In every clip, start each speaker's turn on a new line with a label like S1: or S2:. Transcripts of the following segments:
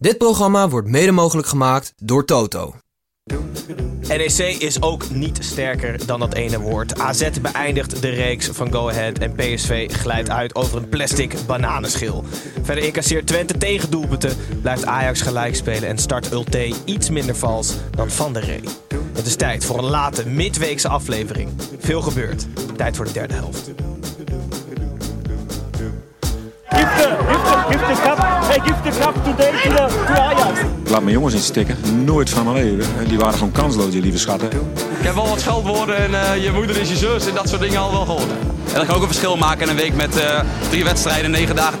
S1: Dit programma wordt mede mogelijk gemaakt door Toto.
S2: NEC is ook niet sterker dan dat ene woord. AZ beëindigt de reeks van Go Ahead en PSV glijdt uit over een plastic bananenschil. Verder incasseert Twente tegendoelpunten, blijft Ajax gelijk spelen en start Ulte iets minder vals dan Van der Rey. Het is tijd voor een late midweekse aflevering. Veel gebeurt. Tijd voor de derde helft.
S3: Give the, give the, give the cup, hey, give the cup today to, the, to Ajax.
S4: Ik laat mijn jongens niet stikken. Nooit van mijn leven. Die waren gewoon kansloos, die lieve schatten.
S5: Ik heb wel wat scheldwoorden en eh, je moeder is je zus en dat soort dingen al wel gehoord.
S6: En dat kan ook een verschil maken in een week met eh, drie wedstrijden, negen dagen.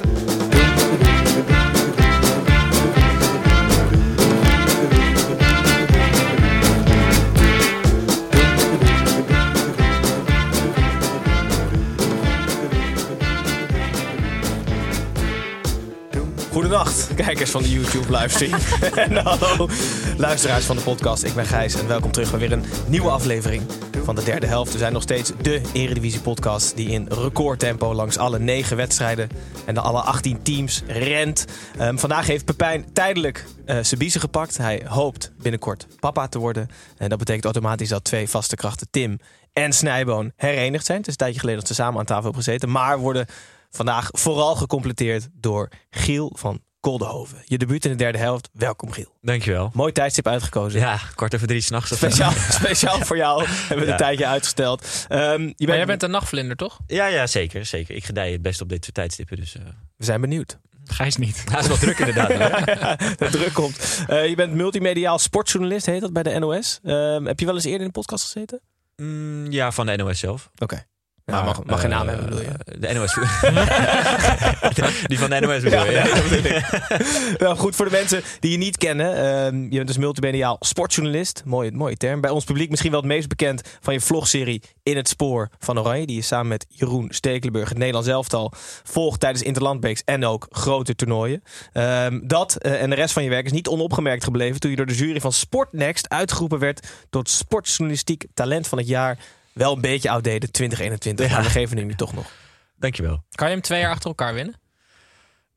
S2: Goedenacht, kijkers van de YouTube livestream. en hallo, luisteraars van de podcast. Ik ben Gijs en welkom terug bij weer een nieuwe aflevering van de derde helft. We zijn nog steeds de Eredivisie podcast die in recordtempo langs alle negen wedstrijden en de alle 18 teams rent. Ehm, vandaag heeft Pepijn tijdelijk uh, gepakt. Hij hoopt binnenkort papa te worden. En dat betekent automatisch dat twee vaste krachten, Tim en Snijboon, herenigd zijn. Het is een tijdje geleden dat ze samen aan tafel hebben gezeten, maar worden vandaag vooral gecompleteerd door Giel van Koldenhoven. Je debuut in de derde helft. Welkom Giel.
S7: Dankjewel.
S2: Mooi tijdstip uitgekozen.
S7: Ja, kwart over drie s'nachts.
S2: Speciaal, speciaal voor jou hebben we ja. een tijdje uitgesteld. Um,
S8: je bent... jij bent een nachtvlinder, toch?
S7: Ja, ja, zeker. zeker. Ik gedij het best op dit soort tijdstippen. Dus, uh...
S2: We zijn benieuwd.
S8: Gijs niet.
S7: Hij is wel druk inderdaad.
S2: de druk komt. Uh, je bent multimediaal sportjournalist, heet dat bij de NOS. Uh, heb je wel eens eerder in de podcast gezeten?
S7: Mm, ja, van de NOS zelf.
S2: Oké. Okay. Maar mag, mag geen naam hebben, bedoel je?
S7: De NOS. die van de NOS bedoel je? Ja.
S2: Wel goed voor de mensen die je niet kennen. Uh, je bent dus multimediaal sportjournalist. Mooie, mooie term. Bij ons publiek misschien wel het meest bekend van je vlogserie In het Spoor van Oranje. Die je samen met Jeroen Stekelenburg, het Nederlands elftal, volgt tijdens Interlandbeeks en ook grote toernooien. Uh, dat uh, en de rest van je werk is niet onopgemerkt gebleven toen je door de jury van Sportnext uitgeroepen werd tot sportjournalistiek talent van het jaar wel een beetje outdated, 2021. Ja. Maar we geven hem nu toch nog.
S7: Dankjewel.
S8: Kan je hem twee jaar achter elkaar winnen?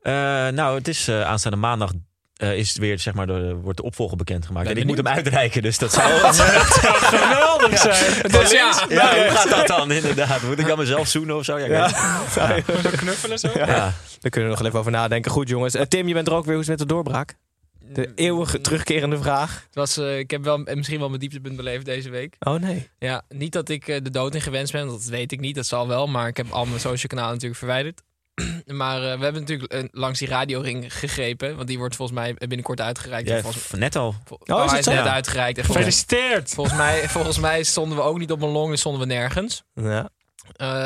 S7: Uh, nou, het is uh, aanstaande maandag. Uh, is weer, zeg maar, de, wordt de opvolger bekendgemaakt. En ik moet hem uitreiken, dus dat zou, dat zou
S8: geweldig zijn.
S7: Dus ja, ja, hoe gaat dat dan inderdaad? Moet ik dan mezelf zoenen of zo? Ja, ja.
S8: ja. knuffelen zo?
S2: Ja. Daar kunnen we nog even over nadenken. Goed jongens. Tim, je bent er ook weer. Hoe is het met de doorbraak? De eeuwige terugkerende vraag.
S8: Het was, uh, ik heb wel misschien wel mijn dieptepunt beleefd deze week.
S2: Oh nee.
S8: Ja, niet dat ik uh, de dood in gewenst ben, dat weet ik niet. Dat zal wel, maar ik heb al mijn social kanalen natuurlijk verwijderd. maar uh, we hebben natuurlijk langs die radioring gegrepen. Want die wordt volgens mij binnenkort uitgereikt.
S7: Ja,
S8: volgens,
S7: net al.
S8: Oh, oh hij is net uitgereikt. En
S2: Gefeliciteerd!
S8: Volgens mij, volgens mij stonden we ook niet op mijn long, dus stonden we nergens.
S2: Ja.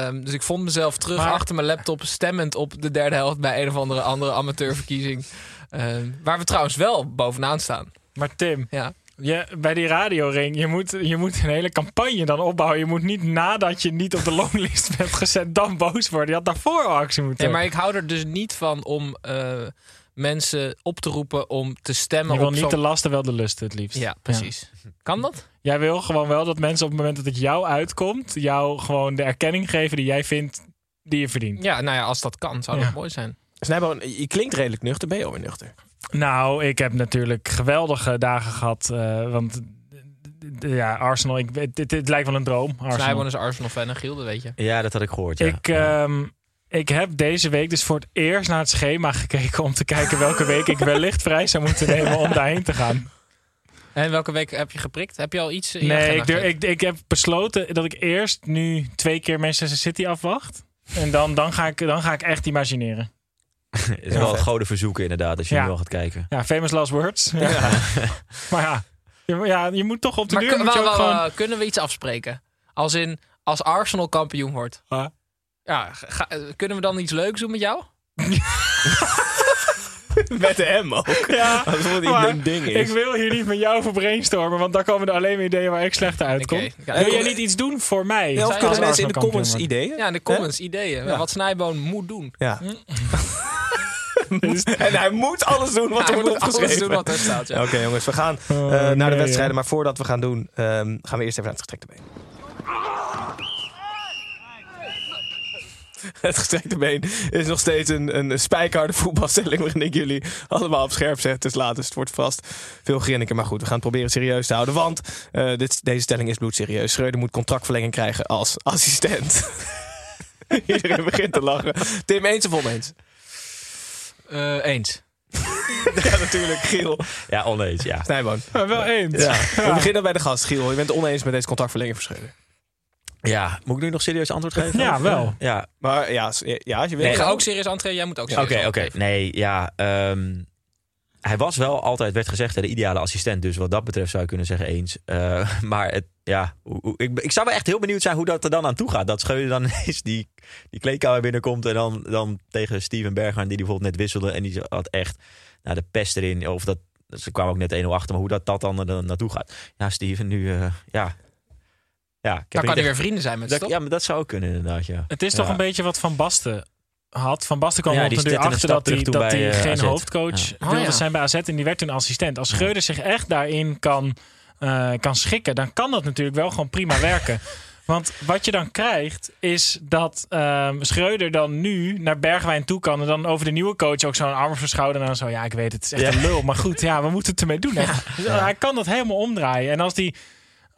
S8: Um, dus ik vond mezelf terug maar... achter mijn laptop stemmend op de derde helft bij een of andere andere amateurverkiezing. Uh, waar we trouwens wel bovenaan staan.
S9: Maar Tim,
S8: ja.
S9: Je, bij die radioring, je moet, je moet een hele campagne dan opbouwen. Je moet niet nadat je niet op de longlist bent gezet, dan boos worden. Je had daarvoor al actie moeten
S8: Nee, maar ik hou er dus niet van om uh, mensen op te roepen om te stemmen.
S9: Je wil
S8: op
S9: niet de lasten, wel de lusten het liefst.
S8: Ja, precies. Ja. Kan dat?
S9: Jij wil gewoon wel dat mensen op het moment dat het jou uitkomt, jou gewoon de erkenning geven die jij vindt die je verdient.
S8: Ja, nou ja, als dat kan, zou dat mooi zijn.
S2: Snijboon, je klinkt redelijk nuchter. Ben je alweer nuchter?
S9: Nou, ik heb natuurlijk geweldige dagen gehad. Uh, want ja, Arsenal, ik, het, het, het, lijkt wel een droom.
S8: Snijboon is Arsenal-fan en Giel, dat weet je.
S7: Ja, dat had ik gehoord, ja.
S9: Ik, um, ik heb deze week dus voor het eerst naar het schema gekeken... om te kijken welke week ik wellicht vrij zou moeten nemen om daarheen te gaan.
S8: En welke week heb je geprikt? Heb je al iets in
S9: Nee, ik, ik, ik heb besloten dat ik eerst nu twee keer Manchester City afwacht. En dan, dan, ga, ik, dan ga ik echt imagineren.
S7: Het is ja, wel een goede verzoeken inderdaad, als je ja. nu wel gaat kijken.
S9: Ja, famous last words. Ja. ja. maar ja je, ja, je moet toch op de
S8: maar
S9: duur...
S8: Kun, wel,
S9: gewoon...
S8: Kunnen we iets afspreken? Als in, als Arsenal kampioen wordt. Ja, ga, kunnen we dan iets leuks doen met jou?
S2: Met de M ook.
S9: Ja,
S2: Alsof het
S9: maar
S2: een ding is.
S9: Ik wil hier niet met jou over brainstormen, want dan komen er alleen maar ideeën waar ik slechter uitkom.
S8: Ja.
S9: Wil jij niet iets doen voor mij?
S2: Ja, of
S9: Als
S2: kunnen mensen in de comments ideeën?
S8: Ja, in de comments, ideeën.
S2: Ja.
S8: Wat Snijboon moet doen.
S2: Ja. en hij moet alles doen wat
S8: Hij
S2: er wordt
S8: moet alles
S2: opgeschreven.
S8: doen wat er staat, ja.
S2: Oké jongens, we gaan eh,
S9: Oh,
S2: naar de wedstrijden. Maar voordat we gaan doen, ehm, gaan we eerst even naar het gestrekte been. Het gestrekte been is nog steeds een, een spijkerharde voetbalstelling... waarin ik jullie allemaal op scherp zet. Dus laat, dus het wordt vast veel grinniken. Maar goed, we gaan het proberen serieus te houden. Want eh, dit, deze stelling is bloedserieus. Schreuder moet contractverlenging krijgen als assistent. Iedereen begint te lachen. Tim, eens of oneens?
S8: Eh, eens.
S2: Ja, natuurlijk. Giel.
S7: Ja, oneens, ja.
S2: Snijboon.
S9: Maar wel eens.
S2: Ja. We beginnen bij de gast, Giel. Je bent het oneens met deze Schreuder.
S7: Ja, moet ik nu nog serieus antwoord geven?
S9: Ja,
S7: Of,
S9: wel.
S7: Ja,
S2: Maar ja, ja als je wil.
S8: Ik ga ook serieus aantreden. Jij moet ook
S7: Oké,
S8: serieus
S7: oké.
S8: antwoord
S7: Nee, ja. ehm, hij was wel altijd, werd gezegd, hè, de ideale assistent. Dus wat dat betreft zou je kunnen zeggen eens. Eh, maar het, ja, ik, ik zou wel echt heel benieuwd zijn hoe dat er dan aan toe gaat. Dat Scheuder dan is die, die kleedkamer binnenkomt en dan, dan tegen Steven Bergwijn, die die bijvoorbeeld net wisselde. En die had echt nou, de pest erin. Of dat, ze kwamen ook net 1-0 achter, maar hoe dat, dat dan er naartoe gaat. Ja, Steven, nu, eh, ja. Ja, ik heb
S8: Dan
S7: er
S8: kan hij weer vrienden zijn met ze,
S7: dat? Ja, maar dat zou ook kunnen inderdaad, ja.
S9: Het is toch
S7: Ja.
S9: een beetje wat Van Basten had. Van Basten kwam
S7: Ja,
S9: er
S7: die
S9: natuurlijk achter dat hij, dat hij
S7: bij, eh,
S9: geen
S7: AZ.
S9: hoofdcoach
S7: Ja.
S8: Oh,
S9: wilde
S8: ja.
S9: zijn bij AZ en die werd toen assistent. Als Schreuder zich echt daarin kan, eh, kan schikken, dan kan dat natuurlijk wel gewoon prima werken. Want wat je dan krijgt, is dat ehm Schreuder dan nu naar Bergwijn toe kan. En dan over de nieuwe coach ook zo'n arm verschouden. En dan zo, ja, ik weet het, het is echt
S7: Ja.
S9: een lul. Maar goed, ja, we moeten het ermee doen. Hè. Dus Hij kan dat helemaal omdraaien. En als, die,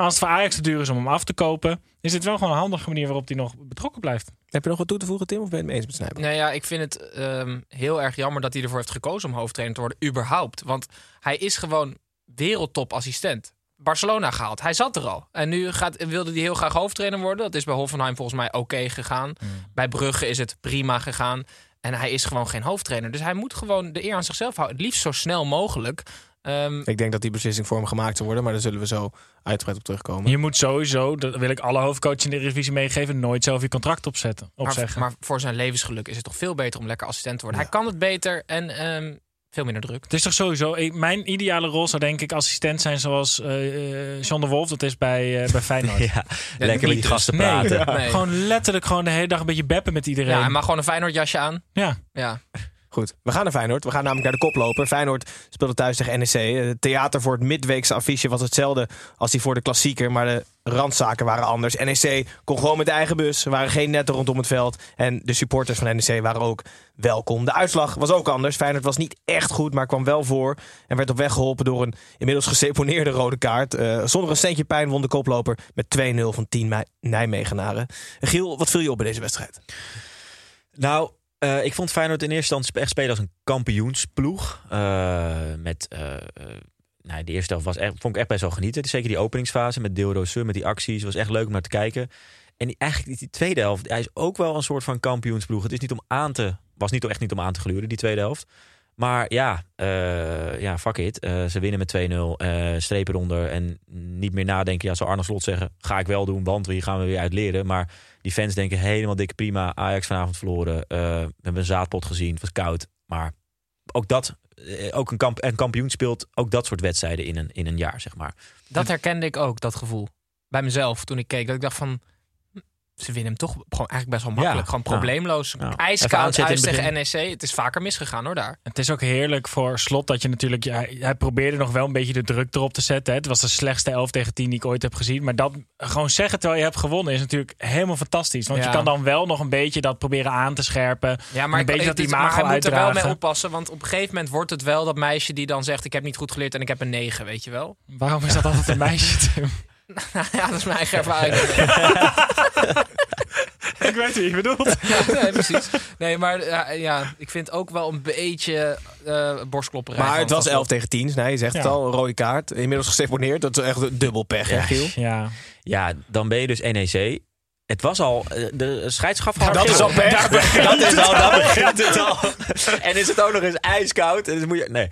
S9: als het voor Ajax te duur is om hem af te kopen... is het wel gewoon een handige manier waarop hij nog betrokken blijft.
S2: Heb je nog wat toe te voegen, Tim? Of ben je het mee eens met?
S8: Nou ja, ik vind het ehm, heel erg jammer dat hij ervoor heeft gekozen om hoofdtrainer te worden, überhaupt. Want hij is gewoon wereldtop assistent. Barcelona gehaald. Hij zat er al. En nu gaat, wilde hij heel graag hoofdtrainer worden. Dat is bij Hoffenheim volgens mij oké gegaan. Bij Brugge is het prima gegaan. En hij is gewoon geen hoofdtrainer. Dus hij moet gewoon de eer aan zichzelf houden. Het liefst zo snel mogelijk. Ehm,
S2: Ik denk dat die beslissing voor hem gemaakt zal worden, maar daar zullen we zo uitgebreid op terugkomen.
S9: Je moet sowieso, dat wil ik alle hoofdcoaches in de Eredivisie meegeven, nooit zelf je contract opzetten,
S8: maar,
S9: opzeggen.
S8: maar voor zijn levensgeluk is het toch veel beter om lekker assistent te worden. Hij kan het beter en ehm, veel minder druk.
S9: het is toch sowieso, ik- mijn ideale rol zou denk ik assistent zijn zoals eh eh, John de Wolf, dat is bij, eh, bij Feyenoord.
S7: Ja, lekker met die
S8: dus.
S7: gasten
S9: Nee.
S7: praten.
S8: Nee.
S9: Gewoon letterlijk gewoon de hele dag een beetje beppen met iedereen.
S8: Ja, hij mag gewoon een Feyenoord jasje aan.
S9: Ja.
S8: Ja.
S2: Goed, we gaan naar Feyenoord. We gaan namelijk naar de koploper. Feyenoord speelde thuis tegen NEC. Het theater voor het midweekse affiche was hetzelfde als die voor de klassieker. Maar de randzaken waren anders. NEC kon gewoon met de eigen bus. Er waren geen netten rondom het veld. En de supporters van NEC waren ook welkom. De uitslag was ook anders. Feyenoord was niet echt goed, maar kwam wel voor. En werd op weg geholpen door een inmiddels geseponeerde rode kaart. Eh, zonder een centje pijn won de koploper met 2-0 van 10 Mei- Nijmegenaren. Giel, wat viel je op bij deze wedstrijd?
S7: Nou, eh, ik vond Feyenoord in eerste instantie echt spelen als een kampioensploeg. Eh, met, eh, nou, de eerste helft was vond ik echt best wel genieten. Zeker die openingsfase met Sun, met die acties. was echt leuk om naar te kijken. En die, eigenlijk die tweede helft, hij is ook wel een soort van kampioensploeg. Het is niet om aan te, was niet, echt niet om aan te gluren, die tweede helft. Maar ja, eh, ja fuck it. Eh, ze winnen met 2-0, eh strepen eronder. En niet meer nadenken. Ja, zou Arne Slot zeggen, ga ik wel doen, want hier gaan we weer uit leren. Maar die fans denken helemaal dikke prima. Ajax vanavond verloren. We hebben een zaadpot gezien. Het was koud. Maar ook dat, ook een, kamp, een kampioen speelt ook dat soort wedstrijden in een, in een jaar, zeg maar.
S8: Dat herkende ik ook, dat gevoel. Bij mezelf, toen ik keek. Dat ik dacht van... Ze winnen hem toch gewoon eigenlijk best wel makkelijk.
S7: Ja.
S8: gewoon probleemloos.
S7: Ja.
S8: IJskoud thuis
S7: het
S8: tegen NEC. Het is vaker misgegaan hoor daar.
S9: Het is ook heerlijk voor Slot dat je natuurlijk... Ja, hij probeerde nog wel een beetje de druk erop te zetten. Hè. Het was de slechtste 11 tegen 10 die ik ooit heb gezien. Maar dat gewoon zeggen terwijl je hebt gewonnen is natuurlijk helemaal fantastisch. Want je kan dan wel nog een beetje dat proberen aan te scherpen.
S8: Ja, maar,
S9: een beetje
S8: ik-
S9: dat
S8: maar hij moet er wel mee oppassen. Want op een gegeven moment wordt het wel dat meisje die dan zegt... ik heb niet goed geleerd en ik heb een 9, weet je wel.
S9: Waarom is dat altijd een meisje, Tim?
S8: ja, dat is mijn eigen ervaring.
S9: ik weet wie je bedoelt.
S8: ja, nee, precies. Nee, maar ja, ja, ik vind ook wel een beetje eh borstklopperij.
S2: Maar het was
S8: van
S2: 11 tegen 10. Nee, je zegt het al, een rode kaart. Inmiddels geseponeerd. Dat is echt een dubbel pech, hè,
S7: Ja.
S2: Giel?
S9: Ja.
S7: Ja, dan ben je dus NEC. Het was al, eh, de scheids gaf gewoon
S2: dat is al pech.
S7: Dat is al, dat begint het al. En is het ook nog eens ijskoud. En dus moet je, nee.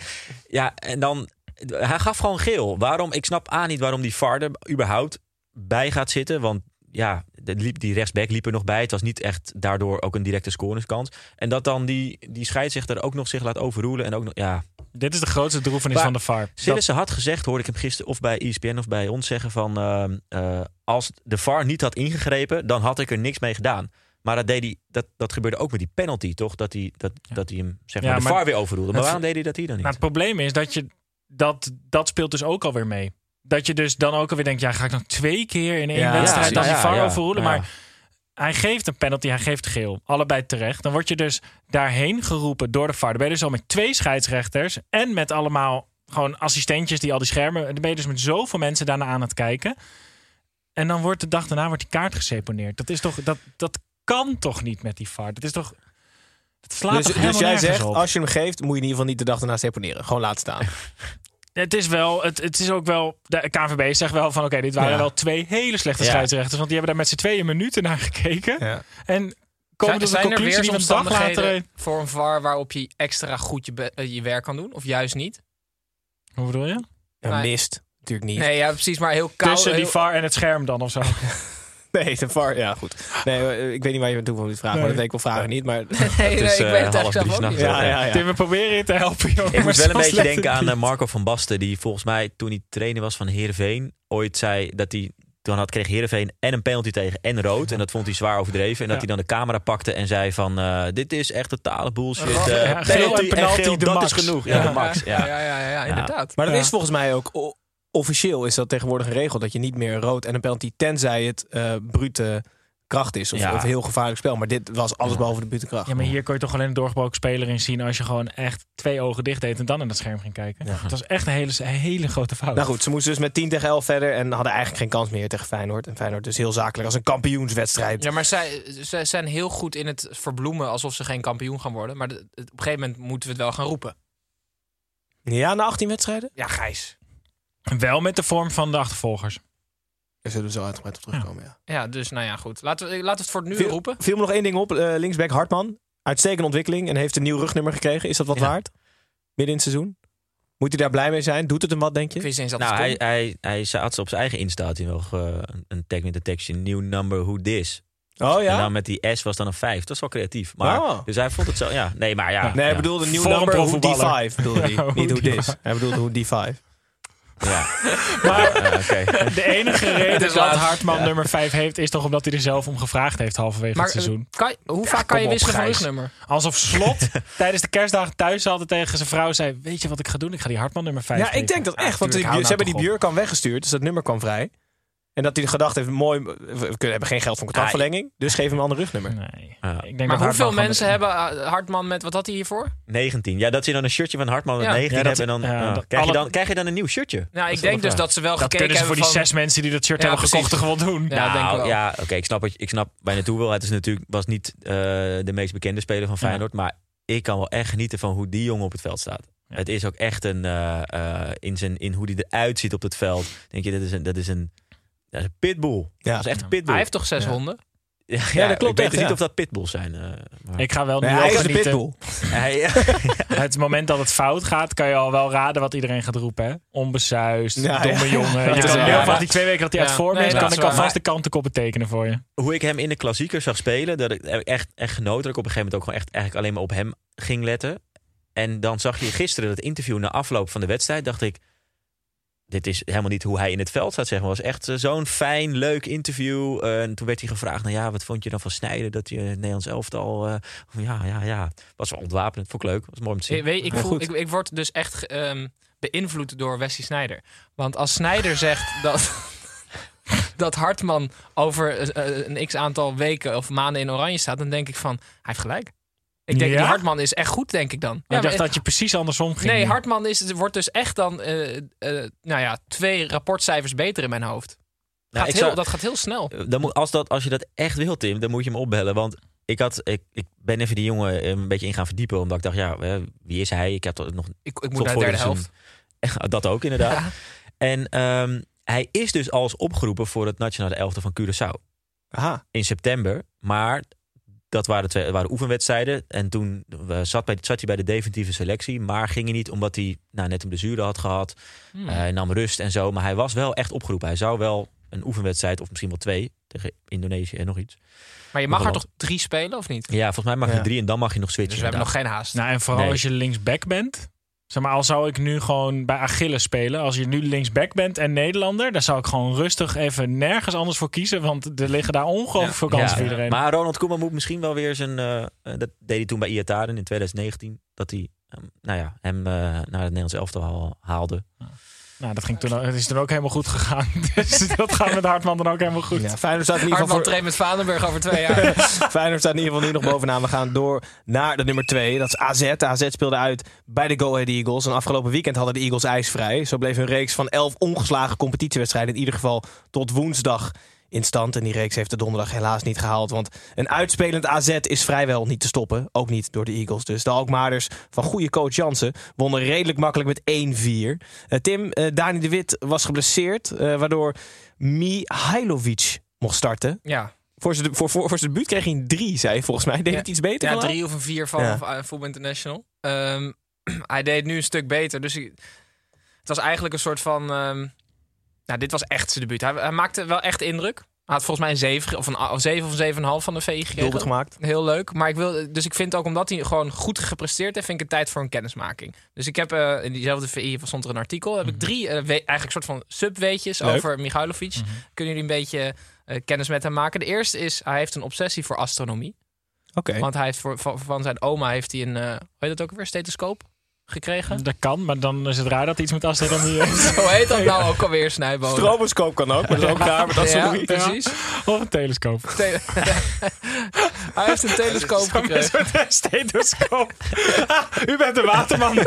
S7: Ja, en dan, hij gaf gewoon geel. Waarom? Ik snap A niet waarom die VAR er überhaupt bij gaat zitten. Want ja, liep, die rechtsback liep er nog bij. Het was niet echt daardoor ook een directe scoringskans. En dat dan die, die scheidsrechter ook nog zich laat overroelen. En ook nog, ja,
S9: Dit is de grootste droefenis
S7: Maar
S9: van de VAR. Dat-
S7: Sillissen had gezegd, hoorde ik hem gisteren of bij ESPN of bij ons zeggen van... ehm, eh, als de VAR niet had ingegrepen, dan had ik er niks mee gedaan. Maar dat, deed hij, dat, dat gebeurde ook met die penalty, toch? Dat hij, dat, dat hij hem zeg maar,
S9: Ja,
S7: de VAR weer overroelde. Maar waarom deed hij dat hier dan niet?
S9: Maar het probleem is dat je dat, dat speelt dus ook alweer mee. Dat je dus dan ook alweer denkt, ja, ga ik nog twee keer in één
S2: Ja,
S9: wedstrijd
S7: ja,
S9: dan die VAR. Maar hij geeft een penalty, hij geeft geel. Allebei terecht. Dan word je dus daarheen geroepen door de VAR. Dan ben je dus al met twee scheidsrechters en met allemaal gewoon assistentjes die al die schermen... Dan ben je dus met zoveel mensen daarna aan het kijken. En dan wordt de dag daarna wordt die kaart geseponeerd. Dat is toch, dat, dat kan toch niet met die VAR? Dat is toch... Dat slaat
S2: Dus, dus
S9: helemaal
S2: jij zegt,
S9: op?
S2: als je hem geeft, moet je in ieder geval niet de dag erna seponeren. Gewoon laten staan.
S9: Het is wel, het, het is ook wel. De KNVB zegt wel van oké, dit waren
S2: Ja.
S9: wel twee hele slechte
S7: Ja.
S9: scheidsrechters. Want die hebben daar met z'n tweeën minuten naar gekeken.
S2: Ja.
S9: En komen
S8: Zijn,
S9: tot de
S8: er
S9: conclusie die een dag later.
S8: voor een VAR waarop je extra goed je, be- eh, je werk kan doen? Of juist niet?
S9: Hoe bedoel je?
S8: Nee.
S2: mist. Natuurlijk niet.
S8: Nee, ja, precies, maar heel koud.
S9: Tussen die VAR en het scherm dan of zo.
S2: Nee, de VAR. Ja, goed. Nee, eh, ik weet niet waar je naartoe van moet vragen. Maar
S9: Nee.
S2: dat weet ik wel vragen niet. Maar
S8: Nee, nee,
S7: Het is,
S8: ik
S7: eh,
S8: weet het
S7: half
S8: eigenlijk
S7: drie
S8: zelf ook niet.
S2: ja, ja, ja.
S9: Tim, we proberen je te helpen, jongen.
S7: Ik
S9: maar
S7: moet wel een beetje denken aan
S9: niet.
S7: eh, Marco van Basten, die volgens mij toen hij trainer was van Heerenveen ooit zei dat hij toen had, kreeg Heerenveen en een penalty tegen en rood. En dat vond hij zwaar overdreven. En dat
S9: Ja.
S7: hij dan de camera pakte en zei van eh, dit is echt totale bullshit. Eh,
S9: geel
S7: penalty
S9: en penalty,
S7: en geel,
S9: de
S7: dat
S9: max.
S7: is genoeg. Ja,
S9: Ja.
S7: de max.
S8: Ja,
S7: Ja.
S8: ja, ja, ja, inderdaad.
S2: Maar dat
S9: Ja.
S2: is volgens mij ook officieel is dat tegenwoordig een regel dat je niet meer rood en een penalty tenzij het eh brute kracht is of,
S7: Ja.
S2: of heel gevaarlijk spel. Maar dit was alles behalve de brute kracht.
S9: Ja, maar hier kon je toch alleen een doorgebroken speler in zien als je gewoon echt twee ogen dicht deed en dan in het scherm ging kijken. Het was echt een hele, een hele grote fout.
S2: Nou goed, ze moesten dus met 10 tegen 11 verder en hadden eigenlijk geen kans meer tegen Feyenoord. En Feyenoord dus heel zakelijk als een kampioenswedstrijd.
S8: Ja, maar zij, zij zijn heel goed in het verbloemen alsof ze geen kampioen gaan worden. Maar de- op een gegeven moment moeten we het wel gaan roepen.
S2: Ja, na 18 wedstrijden?
S8: Ja, Gijs.
S9: Wel met de vorm van de achtervolgers.
S2: Daar zullen we zo uitgebreid op terugkomen. Ja.
S8: Ja, dus nou ja, goed. Laten we, laten we het voor het nu
S2: Viel,
S8: roepen.
S2: viel me nog één ding op. eh, linksback Hartman. Uitstekende ontwikkeling en heeft een nieuw rugnummer gekregen. Is dat wat
S7: Ja.
S2: waard? Midden in het seizoen? Moet hij daar blij mee zijn? Doet het hem wat, denk je?
S7: Nou, hij, hij, hij had op zijn eigen Insta had hij nog eh, een- een tag met een tekstje New number who this.
S2: Oh
S7: En
S2: ja?
S7: dan met die S was dan een 5. Dat is wel creatief. Maar,
S2: Oh.
S7: Dus hij vond het zo, ja. Nee, maar ja.
S2: Nee, hij
S7: ja.
S2: bedoelde
S9: een
S2: number who
S9: profvoetballer.
S2: D5 bedoelde hij.
S9: Ja,
S2: Niet
S9: die
S2: this. Hij bedoelde hoe D5.
S7: Ja.
S9: Maar
S7: Ja, oké.
S9: de enige reden dat
S8: laat.
S9: Hartman nummer 5 heeft, is toch omdat hij er zelf om gevraagd heeft halverwege
S8: maar
S9: het seizoen.
S8: eh, kan je- hoe
S9: Ja,
S8: vaak kan je wisselen van rugnummer?
S9: Alsof Slot tijdens de kerstdagen thuis altijd tegen zijn vrouw zei: Weet je wat ik ga doen? Ik ga die Hartman nummer 5
S2: Ja, ik denk dat echt. Want die- ze
S9: nou
S2: hebben die. Björkan weggestuurd. Dus dat nummer kwam vrij. En dat hij gedacht heeft, mooi, we hebben geen geld voor contractverlenging. Dus geef hem een ander rugnummer.
S9: Nee. Ik denk
S8: Maar
S9: dat
S8: hoeveel
S9: Hartman
S8: mensen hebben eh, Hartman met... Wat had hij hiervoor?
S7: 19. Ja, dat je dan een shirtje van Hartman met
S8: Ja.
S7: 19
S9: Ja, dat-
S7: hebt. En dan,
S9: ja, dat-
S7: krijg, je dan, krijg je dan een nieuw shirtje?
S8: Nou,
S7: Dat
S8: ik denk
S7: wel
S8: dus
S7: de
S8: dat ze wel
S9: Dat
S8: gekeken
S9: kunnen ze voor
S8: hebben
S9: die
S8: van...
S9: zes mensen die dat shirt
S8: Ja,
S9: hebben gekocht
S8: precies.
S9: er gewoon doen.
S8: Ja,
S7: nou,
S8: wel.
S7: ja, oké, ik snap wat je- ik snap je naartoe wil. Het is natuurlijk was niet eh, de meest bekende speler van Feyenoord, maar ik kan wel echt genieten van hoe die jongen op het veld staat.
S9: Ja.
S7: Het is ook echt een eh, eh, in zijn in hoe die eruit ziet op het veld. Denk je dat is een dat is een dat is een pitbull.
S2: Ja.
S7: Dat is echt een pitbull.
S8: Hij heeft toch zes
S2: Ja.
S8: honden?
S7: ja,
S2: dat klopt
S7: Ik weet
S2: echt,
S7: dus niet
S2: ja.
S7: of dat pitbulls zijn. eh, maar-
S9: Ik ga wel
S2: Nee,
S9: nu
S2: hij is
S9: genieten.
S2: pitbull.
S9: Het moment dat het fout gaat, kan je al wel raden wat iedereen gaat roepen. Hè? Onbesuist,
S2: Ja,
S9: domme
S2: ja.
S9: jongen. Je
S2: is
S9: kan heel die twee weken dat hij uit vorm
S8: Nee,
S9: is, kan ik alvast de kantenkoppen tekenen voor je.
S7: hoe ik hem in de klassieker zag spelen, dat ik ik echt, echt genoten. Dat ik op een gegeven moment ook gewoon echt eigenlijk alleen maar op hem ging letten. En dan zag je gisteren dat interview na afloop van de wedstrijd. Dacht ik, dit is helemaal niet hoe hij in het veld staat. Zeg maar. Het was echt eh, zo'n fijn, leuk interview. Eh, en toen werd hij gevraagd, nou ja, wat vond je dan van Snijden? Dat je het Nederlands elftal... eh, ja, ja, ja. Was wel ontwapenend. Vond ik leuk. Was mooi om te zien.
S8: Ik, weet, ik, voel,
S2: goed.
S8: ik, ik word dus echt ehm, beïnvloed door Wesley Sneijder. Want als Sneijder zegt dat, dat Hartman over eh, een x aantal weken of maanden in oranje staat, dan denk ik van, hij heeft gelijk. Ik denk,
S9: Ja?
S8: die Hartman is echt goed, denk ik dan.
S9: ik
S8: maar-
S9: dacht dat je precies andersom ging.
S8: Nee, Hartman is, wordt dus echt dan eh, eh, nou ja, twee rapportcijfers beter in mijn hoofd.
S7: Nou,
S8: Gaat heel,
S7: zou-
S8: Dat gaat heel snel.
S7: Eh, Dan moet, als, dat, als je dat echt wil, Tim, dan moet je hem opbellen. Want ik, had, ik, ik ben even die jongen een beetje in gaan verdiepen. Omdat ik dacht, ja, wie is hij? Ik heb nog
S8: Ik, ik moet naar de
S7: voor
S8: derde helft.
S7: Dat ook, inderdaad.
S8: Ja.
S7: En ehm, hij is dus al eens opgeroepen voor het nationale elftal van Curaçao.
S2: Aha.
S7: In september. Maar dat waren, twee, waren oefenwedstrijden. En toen eh, zat, bij, zat hij bij de definitieve selectie. Maar ging hij niet omdat hij nou, net een blessure had gehad.
S8: Hmm.
S7: Eh, hij nam rust en zo. Maar hij was wel echt opgeroepen. Hij zou wel een oefenwedstrijd of misschien wel twee tegen Indonesië en nog iets.
S8: Maar je mag er toch drie spelen, of niet?
S7: Ja, volgens mij mag je
S2: Ja.
S7: drie en dan mag je nog
S8: Dus
S7: switchen.
S8: we hebben nog geen haast.
S9: Nou, en vooral
S7: Nee.
S9: als je linksback bent. Zeg maar, al zou ik nu gewoon bij Achilles spelen. Als je nu linksback bent en Nederlander, dan zou ik gewoon rustig even nergens anders voor kiezen. Want er liggen daar ongelooflijk veel kansen voor iedereen.
S7: Maar Ronald Koeman moet misschien wel weer zijn... eh, dat deed hij toen bij Iataren in 2019. Dat hij ehm, nou ja, hem eh, naar het Nederlands elftal haal- haalde.
S9: Nou, dat, ging toen, ook- het is toen ook helemaal goed gegaan. Dus dat gaat met Hartman dan ook helemaal goed.
S2: Ja, Feyenoord staat in ieder geval
S8: Hartman
S2: voor,
S8: traint met Vadenburg over twee jaar.
S2: Feyenoord staat in ieder geval nu nog bovenaan. We gaan door naar de nummer 2. Dat is AZ. AZ speelde uit bij de Go Ahead Eagles. En afgelopen weekend hadden de Eagles ijsvrij. Zo bleef hun reeks van 11 ongeslagen competitiewedstrijden in ieder geval tot woensdag in stand. En die reeks heeft de donderdag helaas niet gehaald. Want een uitspelend AZ is vrijwel niet te stoppen. Ook niet door de Eagles. Dus de Alkmaarders van goede coach Jansen wonnen redelijk makkelijk met 1-4. Eh, Tim, eh, Dani de Wit was geblesseerd. eh, waardoor Mihailovic mocht starten.
S8: Ja,
S2: Voor zijn, voor, voor, voor zijn debuut kreeg hij een 3, zei volgens mij. Deed
S8: Ja.
S2: het iets beter?
S8: ja
S2: vandaag?
S8: drie of een vier van
S2: Ja.
S8: International. Ehm, hij deed nu een stuk beter. Dus het was eigenlijk een soort van... ehm, nou, dit was echt zijn debuut. Hij, hij maakte wel echt indruk. Hij had volgens mij een 7 of een, a- een 7 of een 7,5 van de VI gekregen.
S2: Doelpunt gemaakt.
S8: Heel leuk. Maar ik wil, dus ik vind ook omdat hij gewoon goed gepresteerd heeft, vind ik het tijd voor een kennismaking. Dus ik heb eh, in diezelfde VI stond er een artikel. Heb ik drie eh, eigenlijk soort van subweetjes
S2: Leuk.
S8: over Michailovic. Kunnen jullie een beetje eh, kennis met hem maken? De eerste is, hij heeft een obsessie voor astronomie.
S2: Oké.
S8: Want hij heeft voor, van, van zijn oma heeft hij een, hoe heet dat ook weer, stethoscoop gekregen.
S9: Dat kan, maar dan is het raar dat hij iets met astronomie heeft.
S8: Hoe heet dat nou ook alweer, Snijboom?
S2: Stroboscoop kan ook, maar dat is ook raar. Maar dat
S8: ja, precies.
S9: Of een telescoop.
S8: Te- hij heeft een telescoop gekregen.
S9: Een stethoscoop. U bent de waterman.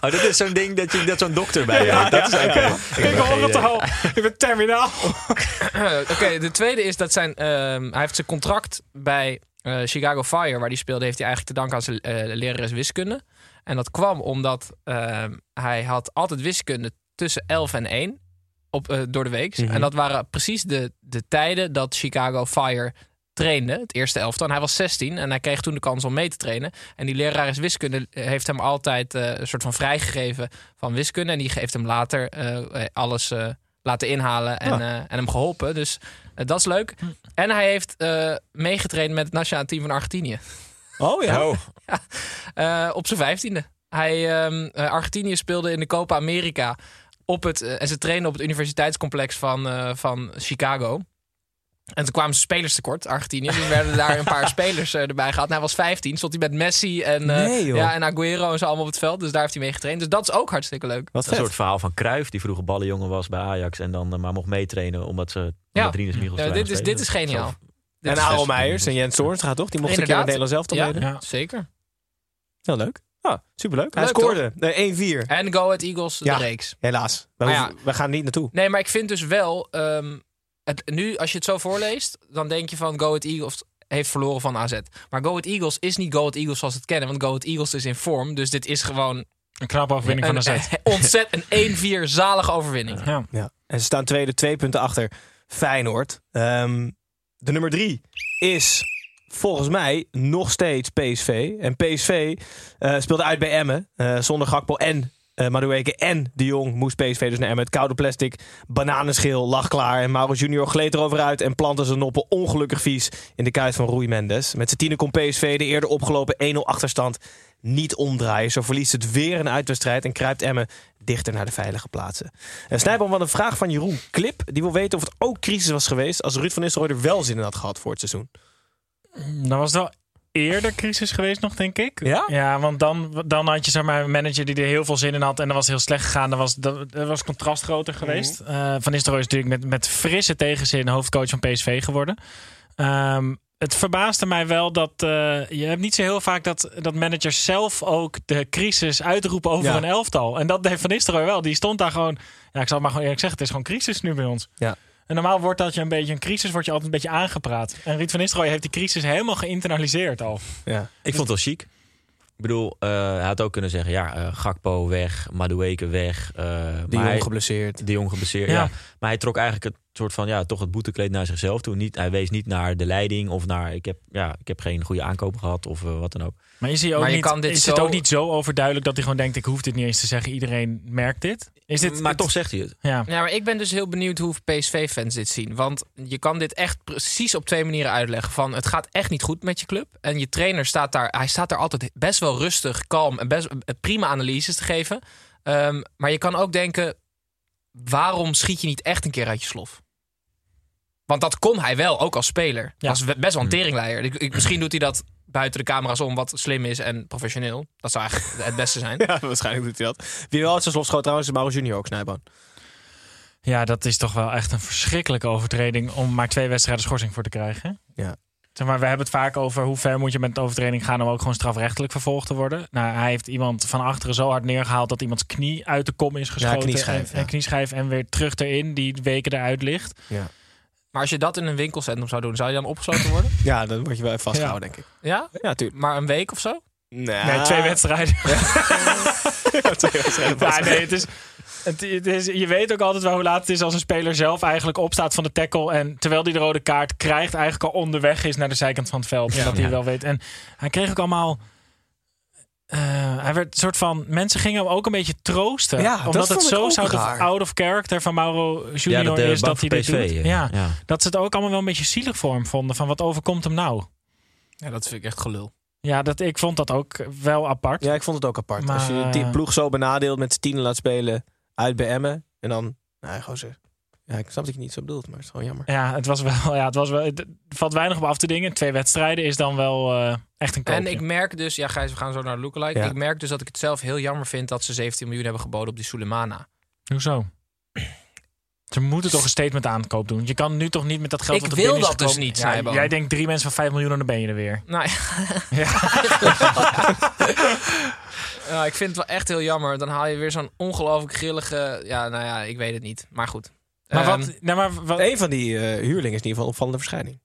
S7: Oh, dit is zo'n ding dat je dat zo'n dokter bij je hebt. Dat is oké.
S9: Ik hoor het al. Ik ben terminaal.
S8: Oké, de tweede is dat zijn, ehm, hij heeft zijn contract bij eh, Chicago Fire, waar hij speelde, heeft hij eigenlijk te danken aan zijn eh, lerares wiskunde. En dat kwam omdat ehm, hij had altijd wiskunde tussen 11 en 1 op, eh, door de week.
S2: Mhm.
S8: En dat waren precies de, de tijden dat Chicago Fire trainde, het eerste elftal. En hij was 16 en hij kreeg toen de kans om mee te trainen. En die lerares wiskunde heeft hem altijd eh, een soort van vrijgegeven van wiskunde. En die heeft hem later eh, alles eh, laten inhalen en,
S2: Ah.
S8: eh, en hem geholpen. Dus eh, dat is leuk. En hij heeft eh, meegetraind met het nationale team van Argentinië.
S2: Oh ja.
S7: Oh,
S8: Eh, op zijn vijftiende. Hij, ehm, eh, Argentinië speelde in de Copa America op het, eh, en ze trainden op het universiteitscomplex van, eh, van Chicago. En toen kwamen ze spelers tekort, Argentinië. Dus werden daar een paar spelers eh, erbij gehad. En hij was 15, stond hij met Messi en, eh,
S2: Nee,
S8: ja, en Aguero en zo allemaal op het veld. Dus daar heeft hij mee getraind. Dus dat is ook hartstikke leuk.
S2: Wat
S7: een soort verhaal van Cruijff, die vroeger ballenjongen was bij Ajax en dan maar mocht meetrainen omdat ze
S8: Ja.
S7: Rinus Michels
S8: Ja,
S7: te
S8: dit, is, dit is geniaal. Dit
S2: En
S8: best-
S2: Meijers en Jens Toornstra, toch? Die mochten een keer met
S8: Inderdaad.
S2: Nederland zelf
S8: Ja,
S2: meedoen.
S9: Ja.
S8: zeker.
S2: Heel leuk. Ah, superleuk. Hij
S8: Leuk,
S2: scoorde. Eh, 1-4.
S8: En Go Ahead Eagles,
S2: Ja.
S8: de reeks.
S2: Helaas. We, hoeven- gaan er niet naartoe.
S8: Nee, maar ik vind dus wel... ehm, het, nu, als je het zo voorleest, dan denk je van Go Ahead Eagles heeft verloren van AZ. Maar Go Ahead Eagles is niet Go Ahead Eagles zoals we het kennen. Want Go Ahead Eagles is in vorm. Dus dit is gewoon
S9: Een knappe overwinning van
S8: een,
S9: de Z.
S8: ontzettend een 1-4 zalige overwinning.
S9: Ja.
S2: Ja. En ze staan tweede, twee punten achter Feyenoord. Ehm, de nummer drie is volgens mij nog steeds PSV. En PSV eh, speelde uit bij Emmen. Eh, zonder Gakpo en eh Madueke en De Jong moest PSV dus naar Emmen. Het koude plastic, bananenschil, lag klaar. En Mauro Junior gleed erover uit en plantte zijn noppen ongelukkig vies in de kuit van Rui Mendes. Met z'n tienen kon PSV de eerder opgelopen 1-0 achterstand niet omdraaien. Zo verliest het weer een uitwedstrijd en kruipt Emmen dichter naar de veilige plaatsen. En Snijboom, wat een vraag van Jeroen Klip. Die wil weten of het ook crisis was geweest als Ruud van Nistelrooy er wel zin in had gehad voor het seizoen.
S9: Dan was het wel eerder crisis geweest nog, denk ik.
S2: Ja?
S9: Ja, want dan, dan had je zeg maar, een manager die er heel veel zin in had. En dan was het heel slecht gegaan. Dan was, dan, dan was contrast groter geweest. Eh, van Nistelrooy is natuurlijk met, met frisse tegenzin hoofdcoach van PSV geworden. Ehm, het verbaasde mij wel dat eh, je hebt niet zo heel vaak dat, dat managers zelf ook de crisis uitroepen over
S2: Ja.
S9: een elftal. En dat deed Van Nistelrooy wel. Die stond daar gewoon. Ja, ik zal maar gewoon eerlijk zeggen. Het is gewoon crisis nu bij ons.
S2: Ja.
S9: En normaal wordt dat je een beetje een crisis, wordt je altijd een beetje aangepraat. En Ruud van Nistelrooy heeft die crisis helemaal geïnternaliseerd al.
S2: Ja.
S7: Ik vond het wel chic. Ik bedoel, eh, hij had ook kunnen zeggen, ja, eh, Gakpo weg, Madueke weg. eh, hij-
S2: Jong geblesseerd.
S7: de Jong geblesseerd,
S9: Ja.
S7: ja. Maar hij trok eigenlijk het soort van, ja, toch het boetekleed naar zichzelf toe. Niet, hij wees niet naar de leiding of naar, ik heb, ja, ik heb geen goede aankoop gehad of wat dan ook.
S9: Maar is, hij ook
S8: Maar je
S9: niet,
S8: kan dit
S9: is
S8: zo-
S9: het ook niet zo overduidelijk dat hij gewoon denkt... ik hoef dit niet eens te zeggen, iedereen merkt dit? Is dit,
S7: maar toch zegt hij het.
S9: Ja.
S8: Ja, maar ik ben dus heel benieuwd hoe PSV-fans dit zien. Want je kan dit echt precies op twee manieren uitleggen. Van het gaat echt niet goed met je club. En je trainer staat daar, hij staat daar altijd best wel rustig, kalm en best eh, prima analyses te geven. Ehm, maar je kan ook denken, waarom schiet je niet echt een keer uit je slof? Want dat kon hij wel, ook als speler.
S9: Ja.
S8: Was best wel een teringleier. Ik, ik- misschien doet hij dat buiten de camera's om, wat slim is en professioneel. Dat zou eigenlijk het beste zijn.
S2: Ja, waarschijnlijk doet hij dat. Wie wel uit zijn slof schoot trouwens is Mauro Junior ook, Snijboon.
S9: ja, dat is toch wel echt een verschrikkelijke overtreding om maar twee wedstrijden schorsing voor te krijgen.
S2: Ja.
S9: Zeg maar, we hebben het vaak over hoe ver moet je met een overtreding gaan om ook gewoon strafrechtelijk vervolgd te worden. Nou, hij heeft iemand van achteren zo hard neergehaald dat iemands knie uit de kom is geschoten.
S2: knieschijf,
S9: en,
S2: ja.
S9: en knieschijf en weer terug erin, die weken eruit ligt.
S8: Maar als je dat in een winkelcentrum zou doen, zou je dan opgesloten worden?
S2: Ja, dan word je wel even vastgehouden, denk ik.
S8: Ja?
S2: Ja, tuurlijk.
S8: Maar een week of zo?
S2: Nee,
S9: Nee, twee wedstrijden.
S2: twee wedstrijden.
S9: Ja, nee, het is, het, het is, je weet ook altijd wel hoe laat het is als een speler zelf eigenlijk opstaat van de tackle. En terwijl hij de rode kaart krijgt, eigenlijk al onderweg is naar de zijkant van het veld.
S2: Ja.
S9: dat hij wel weet. En hij kreeg ook allemaal. Eh, hij werd een soort van. Mensen gingen hem ook een beetje troosten.
S2: Ja, dat
S9: omdat het
S2: vond ik
S9: zo
S2: ook
S9: zou
S2: raar.
S9: out of character van Mauro Junior
S7: dat de
S9: is dat hij dit
S7: PSV,
S9: doet.
S7: eh,
S9: Ja,
S7: ja.
S9: dat ze het ook allemaal wel een beetje zielig voor hem vonden. Van wat overkomt hem nou?
S8: Ja, dat vind ik echt gelul.
S9: Ja, dat, ik vond dat ook wel apart.
S2: Ja, ik vond het ook apart.
S9: Maar,
S2: Als je die
S9: eh,
S2: ploeg zo benadeeld met z'n tienen laat spelen uit bij Emmen. En dan, nou, gewoon zo. Ja, ik snap dat je het niet zo bedoelt, maar het is gewoon jammer.
S9: Ja, het was wel. Ja, het was wel. Valt weinig op af te dingen. Twee wedstrijden is dan wel eh, echt een koopje.
S8: En ik merk dus, ja Gijs, we gaan zo naar de lookalike.
S2: Ja.
S8: Ik merk dus dat ik het zelf heel jammer vind dat ze 17 miljoen hebben geboden op die Sulemana.
S9: Hoezo? Ze moeten toch een statement aankoop doen. Je kan nu toch niet met dat geld.
S8: Ik
S9: wat er
S8: wil dat dus niet,
S9: Ja. Jij denkt drie mensen van 5 miljoen en dan ben je er weer.
S8: Nou, ja, ik vind het wel echt heel jammer. Dan haal je weer zo'n ongelooflijk grillige... Ja, nou ja, ik weet het niet. Maar goed.
S9: Maar
S8: Ehm,
S9: wat? Nou, maar wat
S2: Een van die eh, huurlingen is in ieder geval een opvallende verschijning.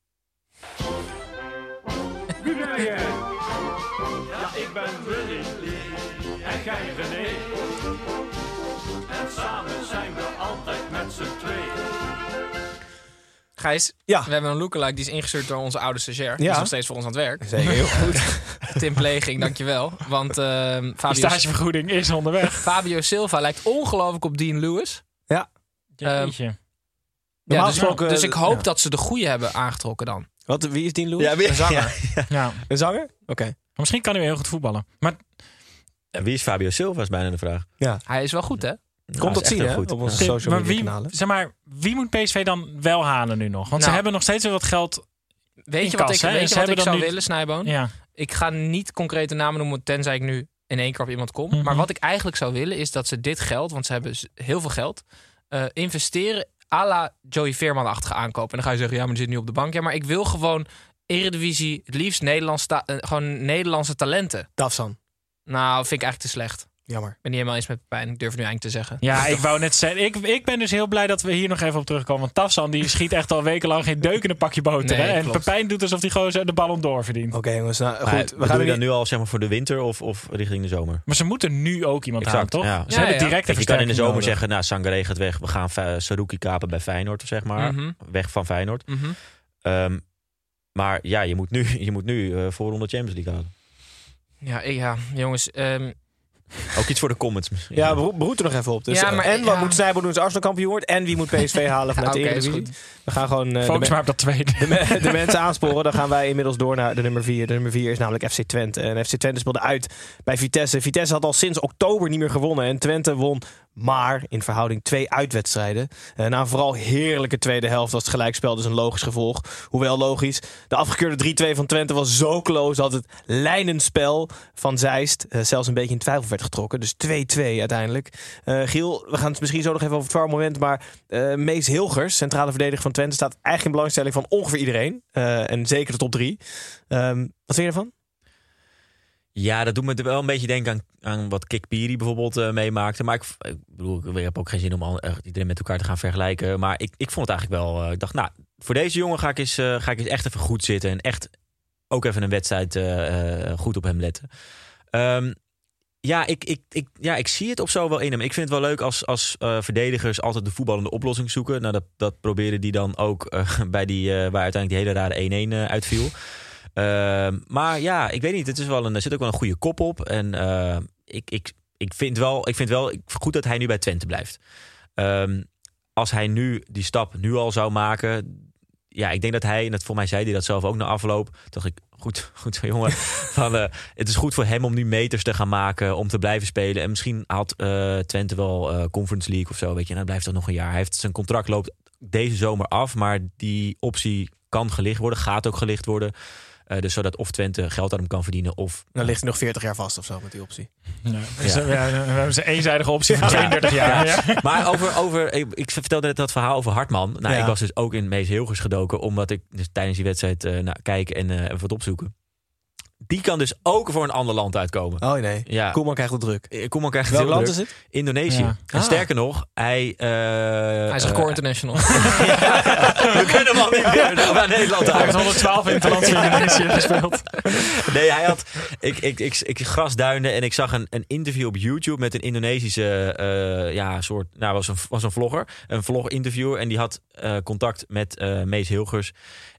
S3: Wie ben jij? Ja, ik ben Willy. En jij René. En samen zijn we altijd met z'n tweeën.
S8: Gijs,
S2: Ja.
S8: we hebben een lookalike die is ingestuurd door onze oude stagiair. Die
S2: Ja.
S8: is nog steeds voor ons aan het werk.
S2: Zeker, heel goed.
S8: Tim Pleging, dankjewel. Want ehm
S9: die
S8: Fabio,
S9: stagevergoeding is onderweg.
S8: Fabio Silva lijkt ongelooflijk op Dean Lewis.
S9: Jeetje.
S8: Ja,
S2: Normaal
S8: dus,
S2: gesproken,
S8: dus ik hoop
S2: ja.
S8: dat ze de goede hebben aangetrokken dan.
S2: Wat, wie is Dean Lewis?
S7: Ja, wie-
S2: een zanger.
S9: ja.
S2: Een zanger? Oké.
S9: Maar Misschien kan hij wel heel goed voetballen. Maar
S7: wie is Fabio Silva is bijna de vraag.
S8: Hij is wel goed, hè?
S7: Nou,
S2: Komt dat zien, hè?
S7: goed.
S2: Op onze
S7: Ja.
S2: social media
S9: wie,
S2: kanalen.
S9: zeg maar, wie moet PSV dan wel halen nu nog? Want ze
S8: Nou.
S9: hebben nog steeds weer wat geld.
S8: Weet je wat
S9: kas,
S8: ik, weet je
S9: ze
S8: wat ik
S9: hebben
S8: zou
S9: dan nu-
S8: willen, Snijboon?
S9: Ja.
S8: Ik ga niet concrete namen noemen, tenzij ik nu in één keer op iemand kom.
S9: Mhm.
S8: Maar wat ik eigenlijk zou willen, is dat ze dit geld, want ze hebben heel veel geld, eh, investeren à la Joey Veerman-achtige aankopen. En dan ga je zeggen, ja, maar die zit nu op de bank. Ja, maar ik wil gewoon Eredivisie, het liefst Nederlands eh, gewoon Nederlandse talenten.
S2: Tafsan.
S8: Nou, vind ik eigenlijk te slecht.
S2: Jammer.
S8: Ik ben niet helemaal eens met Pepijn. Ik durf nu eigenlijk te zeggen.
S9: Ja, ik wou net zeggen. Ik, ik ben dus heel blij dat we hier nog even op terugkomen. Want Tafsan die schiet echt al wekenlang geen deuk in een pakje boter.
S8: Nee,
S9: hè? En
S8: klopt.
S9: Pepijn doet alsof hij gewoon de ballon door verdient.
S2: Oké, jongens. Nou,
S7: Maar
S2: goed. We gaan
S7: je dan nu al zeg maar voor de winter of, of richting de zomer?
S9: Maar ze moeten nu ook iemand
S7: Exact,
S9: halen, toch?
S7: ja.
S9: Ze
S8: Ja,
S9: hebben
S8: ja.
S9: direct
S7: je kan in de zomer
S9: nodig.
S7: zeggen, nou, Sangare gaat weg. We gaan Saruki kapen bij Feyenoord, zeg maar.
S8: Mhm.
S7: Weg van Feyenoord.
S8: Mhm.
S7: Ehm, maar ja, je moet nu, je moet nu eh voor de Champions League halen.
S8: Ja, ja, jongens. ehm,
S7: Ook iets voor de comments misschien.
S2: Ja, we beroet er nog even op. Dus,
S8: Ja, maar-
S2: en wat
S8: ja.
S2: moet Snijboon doen als Arsenal kampioen wordt? En wie moet PSV halen vanuit
S8: Ja,
S2: de
S8: oké, is
S2: Eredivisie? We gaan gewoon eh, de,
S9: Focus
S2: me-
S9: maar op dat tweede.
S2: de, me- de mensen aansporen. Dan gaan wij inmiddels door naar de nummer 4. De nummer 4 is namelijk FC Twente. En FC Twente speelde uit bij Vitesse. Vitesse had al sinds oktober niet meer gewonnen. En Twente won maar in verhouding twee uitwedstrijden. Eh, na een vooral heerlijke tweede helft was het gelijkspel dus een logisch gevolg. Hoewel logisch. De afgekeurde 3-2 van Twente was zo close dat het lijnenspel van Zeist eh, zelfs een beetje in twijfel werd getrokken. Dus 2-2 uiteindelijk. Eh, Giel, we gaan het misschien zo nog even over het VAR moment. Maar Mees Hilgers, centrale verdediger van Twente, staat eigenlijk in belangstelling van ongeveer iedereen. En zeker de top 3. wat vind je ervan?
S7: Ja, dat doet me wel een beetje denken aan, aan wat Kik Piri bijvoorbeeld eh, meemaakte. Maar ik, ik bedoel, ik heb ook geen zin om al, echt iedereen met elkaar te gaan vergelijken. Maar ik, ik vond het eigenlijk wel... eh, ik dacht, nou, voor deze jongen ga ik, eens, eh, ga ik eens echt even goed zitten. En echt ook even een wedstrijd eh, eh, goed op hem letten. Ehm, ja, ik, ik, ik, ja, ik zie het op zo wel in hem. Ik vind het wel leuk als, als eh, verdedigers altijd de voetballende oplossing zoeken. Nou, dat, dat probeerde die dan ook eh, bij die, eh, waar uiteindelijk die hele rare 1-1 eh, uitviel. Ehm, maar ja, ik weet niet. Het is wel een, er zit ook wel een goede kop op. En eh, ik, ik, ik vind wel, ik vind wel goed dat hij nu bij Twente blijft. Ehm, als hij nu die stap nu al zou maken. Ja, ik denk dat hij, en dat voor mij zei hij dat zelf ook na afloop. Dacht ik, goed, goed zo jongen. van, eh, het is goed voor hem om nu meters te gaan maken. Om te blijven spelen. En misschien haalt eh, Twente wel Conference League of zo. Weet je, en dan blijft dat nog een jaar. Hij heeft zijn contract loopt deze zomer af. Maar die optie kan gelicht worden. Gaat ook gelicht worden. Eh, dus zodat of Twente geld aan hem kan verdienen. Of
S2: Dan ligt hij nog 40 jaar vast of zo met die optie.
S9: Ja. Dus, eh, ja, we hebben ze eenzijdige optie van 32 jaar. Ja.
S7: Maar over, over ik, ik vertelde net dat verhaal over Hartman. Nou,
S2: Ja.
S7: ik was dus ook in Mees Hilgers gedoken, omdat ik dus tijdens die wedstrijd eh nou, kijk en eh, even wat opzoeken. Die kan dus ook voor een ander land uitkomen.
S2: Oh nee.
S7: Ja.
S2: Koeman krijgt het druk.
S7: Eh, Koeman krijgt
S2: Welk
S7: het heel
S2: land
S7: druk.
S2: is het?
S7: Indonesië.
S9: Ja.
S7: En
S2: Ah.
S7: sterker nog, hij... eh,
S8: Hij is
S7: eh,
S8: record international.
S7: We kunnen hem al niet meer naar Nederland
S9: Hij heeft
S7: halen.
S9: 112 interlands in Indonesië gespeeld.
S7: Nee, hij had. Ik, ik, ik, ik grasduinde en ik zag een, een interview op YouTube met een Indonesische. eh, ja, soort. Nou, was een, was een vlogger. Een vlog-interviewer. En die had eh, contact met eh, Mees Hilgers.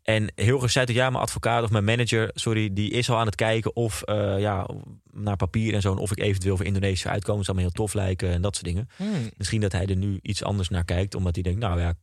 S7: En Hilgers zei toch: ja, mijn advocaat of mijn manager, sorry, die is al aan het kijken of. eh, ja, naar papier en zo. En of ik eventueel voor Indonesië uitkomen. zou me heel tof lijken en dat soort dingen.
S8: Hmm.
S7: Misschien dat hij er nu iets anders naar kijkt, omdat hij denkt: nou ja.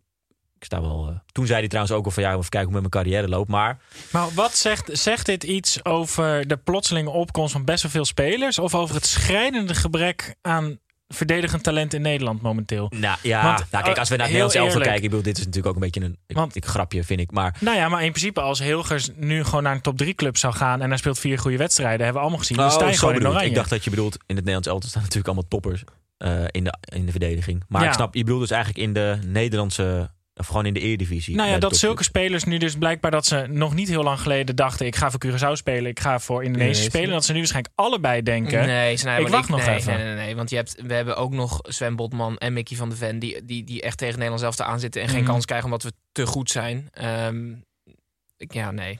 S7: Ik sta wel. eh. Toen zei hij trouwens ook al van ja, even kijken hoe met mijn carrière loopt. Maar
S9: Maar wat zegt, zegt dit iets over de plotselinge opkomst van best wel veel spelers? Of over het schrijnende gebrek aan verdedigend talent in Nederland momenteel?
S7: Nou ja,
S9: Want,
S7: nou, kijk, als we naar het
S9: heel
S7: Nederlands elftal kijken, ik bedoel, dit is natuurlijk ook een beetje een ik,
S9: Want-
S7: ik grapje, vind ik. Maar
S9: Nou ja, maar in principe als Hilgers nu gewoon naar een top 3 club zou gaan en hij speelt vier goede wedstrijden, hebben we allemaal gezien.
S7: Oh,
S9: gewoon in
S7: ik.
S9: oranje.
S7: Ik dacht dat je bedoelt, in het Nederlands elftal staan natuurlijk allemaal toppers eh, in, de, in de verdediging. Maar
S9: Ja.
S7: ik snap, je bedoelt dus eigenlijk in de Nederlandse, of gewoon in de Eredivisie.
S9: Nou ja, dat zulke spelers nu dus blijkbaar dat ze nog niet heel lang geleden dachten: ik ga voor Curaçao spelen, ik ga voor Indonesië spelen. Dat ze nu waarschijnlijk allebei denken.
S8: Nee, zijn
S9: Ik wacht nog
S8: nee,
S9: even.
S8: Nee, nee, nee, want je hebt, we hebben ook nog Sven Botman en Mickey van de Ven... die, die, die echt tegen Nederland zelf te aanzitten... en geen
S9: Mhm.
S8: kans krijgen omdat we te goed zijn. Ehm, ik, ja, nee.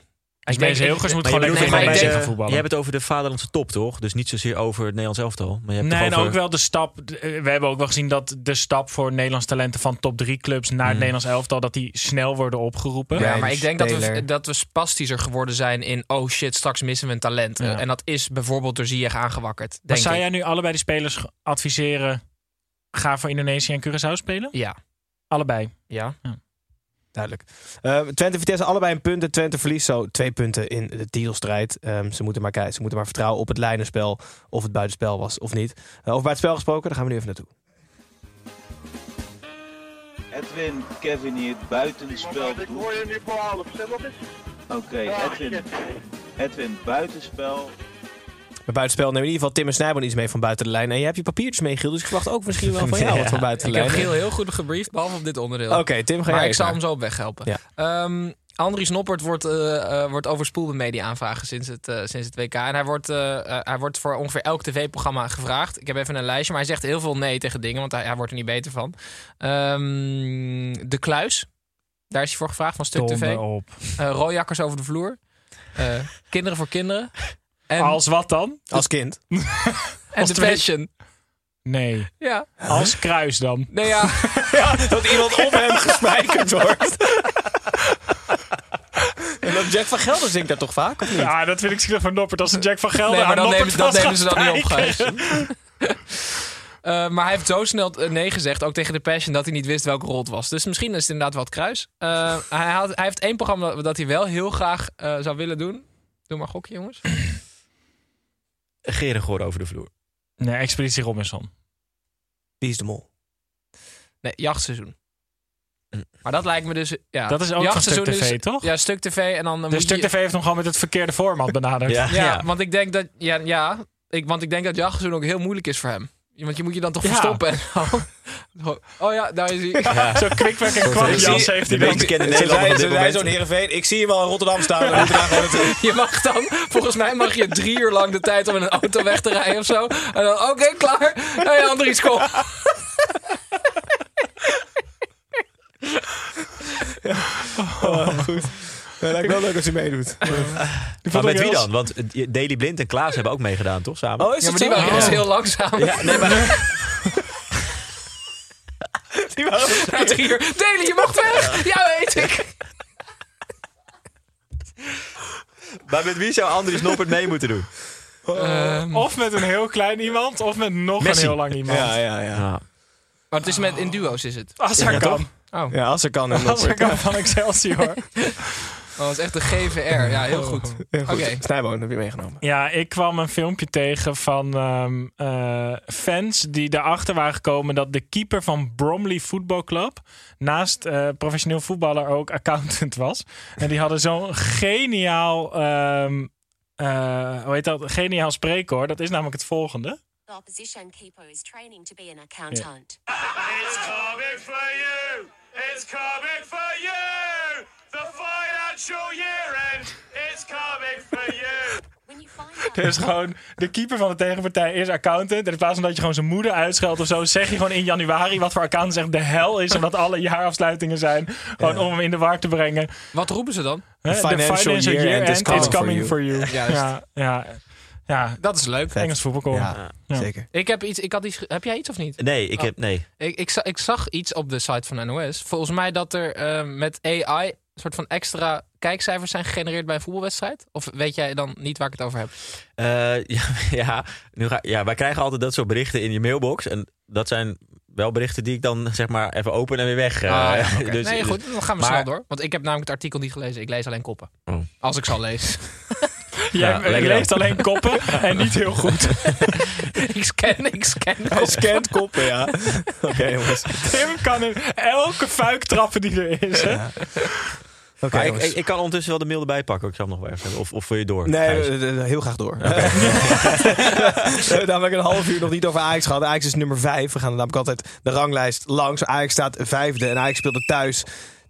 S8: Ik denk-
S9: deze Hilgers moet
S7: Maar
S9: gewoon
S7: je
S9: lekker
S8: maar
S9: gaan voetballen.
S7: Hebt het over de vaderlandse top, toch? Dus niet zozeer over het Nederlands elftal. Maar je hebt
S9: Nee, en
S7: over...
S9: ook wel de stap. eh, We hebben ook wel gezien dat de stap voor Nederlands talenten van top 3 clubs naar het
S7: Mm.
S9: Nederlands elftal, dat die snel worden opgeroepen.
S8: Ja,
S2: Ja,
S8: maar
S2: dus
S8: ik denk dat we, dat we spastischer geworden zijn in... oh shit, straks missen we een talent.
S9: Ja.
S8: En dat is bijvoorbeeld door Ziyech aangewakkerd,
S9: Maar
S8: denk
S9: zou
S8: ik.
S9: jij nu allebei de spelers adviseren? Ga voor Indonesië en Curaçao spelen?
S8: Ja,
S9: Allebei.
S8: ja.
S2: Duidelijk. Eh, Twente Vitesse allebei een punt. en Twente verliest zo twee punten in de titelstrijd. Ehm, ze, moeten maar kijken, ze moeten maar vertrouwen op het lijnenspel. Of het buitenspel was of niet. Eh, over buitenspel gesproken, daar gaan we nu even naartoe.
S10: Edwin, Kevin het buitenspel doet. Oké, Edwin. Edwin, buitenspel.
S2: Bij buitenspel nemen in ieder geval Tim en Snijboon iets mee van buiten de lijn. En je hebt je papiertjes mee, Giel. Dus ik verwacht ook misschien wel van jou wat van buiten
S8: Ik
S2: de
S8: heb
S2: lijn.
S8: Giel heel goed gebriefd, behalve op dit onderdeel.
S2: Oké, Tim, ga jij
S8: Maar ik zal
S2: naar.
S8: hem zo op weg helpen.
S2: Ja.
S8: Andries Noppert wordt, eh, eh, wordt overspoeld met media-aanvragen sinds het, eh, sinds het WK. En hij wordt, hij wordt voor ongeveer elk tv-programma gevraagd. Ik heb even een lijstje, maar hij zegt heel veel nee tegen dingen, want hij, hij wordt er niet beter van. Ehm, de Kluis, daar is hij voor gevraagd van Stuk TV.
S9: Op.
S8: Rooijakkers over de vloer. Kinderen voor kinderen. En,
S9: Als wat dan?
S2: Als kind.
S8: en
S9: als
S8: de
S9: twee-
S8: Passion.
S9: Nee.
S8: Ja.
S9: Als kruis dan.
S8: Nee, ja.
S2: dat iemand op hem gespijkerd wordt. en dat Jack van Gelder zingt daar toch vaak, of niet?
S9: Ja, dat vind ik zielig van Noppert. Als een Jack van Gelder
S8: Nee, maar dan nemen, dat
S9: vast
S8: nemen ze dan niet op. Gijs. Eh, maar hij heeft zo snel eh, nee gezegd, ook tegen de Passion, dat hij niet wist welke rol het was. Dus misschien is het inderdaad wat kruis. Eh, hij, had, hij heeft één programma dat hij wel heel graag eh, zou willen doen. Doe maar gokje, jongens.
S7: Gerengoor over de vloer.
S9: Nee, Expeditie Robinson.
S2: Wie is de mol?
S8: Nee, jachtseizoen.
S7: Hm.
S8: Maar dat lijkt me dus... Ja,
S9: Dat is ook van
S8: jachtseizoen
S9: Stuk TV, toch?
S8: Ja, Stuk TV. En dan
S9: Dus Stuk
S8: je-
S9: TV heeft hem gewoon met het verkeerde format benaderd.
S7: Ja.
S8: Ja, want ik denk dat... Ja, ja ik, want ik denk dat jachtseizoen ook heel moeilijk is voor hem. Want je moet je dan toch
S9: Ja.
S8: verstoppen. En zo. oh ja, daar is hij.
S7: Ja.
S9: Zo kwikwerk en kwakjas heeft hij
S7: de
S9: dan.
S7: meest bekende
S2: Ze
S7: Nederlander
S2: zei,
S7: op
S2: ze
S7: dit
S2: zei
S7: moment.
S2: zo'n Heerenveen. Ik zie hem wel in Rotterdam staan. Daar gewoon naartoe.
S8: Je mag dan, volgens mij mag je drie uur lang de tijd om in een auto weg te rijden of zo. En dan, oké, klaar. Hey, Andries, kom.
S2: goed. Ja, lijkt wel leuk als hij meedoet.
S7: Maar met wie dan? Want eh, Daily Blind en Klaas hebben ook meegedaan, toch? Samen?
S2: Oh, is
S8: Ja,
S2: het
S8: maar die
S2: zo?
S8: waren
S2: Ja.
S8: dus heel langzaam.
S7: Ja, nee, maar...
S2: Die waren
S8: drie uur. Delen, je mag weg. Ja, weet ik.
S7: maar met wie zou Andries Noppert mee moeten doen?
S8: Ehm,
S9: Of met een heel klein iemand, of met nog
S7: Messi.
S9: een heel lang iemand.
S2: Ja, ja, ja.
S7: Ja.
S8: maar het is met in duo's is het.
S9: Als hij
S2: Ja,
S9: kan.
S8: Oh,
S2: Ja, als er kan.
S9: Als hij kan van Excelsior.
S8: oh, dat is echt een GVR. Ja, heel goed.
S2: Heel goed.
S8: Oké.
S2: Snijboon heb je meegenomen.
S9: Ja, ik kwam een filmpje tegen van ehm, eh, fans die erachter waren gekomen dat de keeper van Bromley Football Club naast eh, professioneel voetballer ook accountant was. En die hadden zo'n geniaal, ehm, eh, hoe heet dat? Geniaal spreekhoor. Dat is namelijk het volgende.
S11: The opposition keeper is training to be an accountant.
S3: It's coming for you. It's coming for you. The financial year end. It's coming for you.
S9: Dus gewoon de keeper van de tegenpartij is accountant. En in plaats van dat je gewoon zijn moeder uitscheldt of zo, zeg je gewoon in januari wat voor accountant echt de hel is. Omdat alle jaarafsluitingen zijn. Gewoon om hem in de war te brengen.
S8: Wat roepen ze dan?
S2: The financial year end is
S9: it's
S2: coming
S9: coming
S2: for
S9: for you.
S8: Juist.
S9: Ja, ja, ja.
S8: Dat is leuk.
S9: Engels voetbalkoor.
S2: Ja,
S9: Ja.
S2: zeker.
S8: Ik heb iets. Ik had iets. Heb jij iets of niet?
S7: Nee, ik heb... Nee.
S8: Ik, ik, za- ik zag iets op de site van NOS. Volgens mij dat er eh, met AI soort van extra kijkcijfers zijn gegenereerd bij een voetbalwedstrijd. Of weet jij dan niet waar ik het over heb?
S7: Eh, ja, ja, nu ga, ja, wij krijgen altijd dat soort berichten in je mailbox. En dat zijn wel berichten die ik dan zeg maar even open en weer weg. eh,
S8: Ah, ja,
S7: dus-
S8: nee, goed, dan gaan we
S7: maar-
S8: snel door. Want ik heb namelijk het artikel niet gelezen. Ik lees alleen koppen.
S7: Oh.
S8: Als ik zal lezen.
S9: Jij
S7: Ja,
S9: je
S7: lekker
S9: leest
S7: dan.
S9: alleen koppen en niet heel goed.
S8: ik scan, ik scan
S2: Hij
S8: koppen.
S2: scant koppen, ja. Oké, jongens.
S9: Tim kan in elke fuik trappen die er is. Hè?
S2: Oké,
S7: ik, kan ondertussen wel de mail erbij pakken. Ik zal hem nog wel even hebben. Of, of wil je door?
S2: Nee,
S7: Gijs?
S2: eh, eh, heel graag door. we hebben namelijk een half uur nog niet over Ajax gehad. Ajax is nummer vijf. We gaan namelijk altijd de ranglijst langs. Ajax staat vijfde en Ajax speelde thuis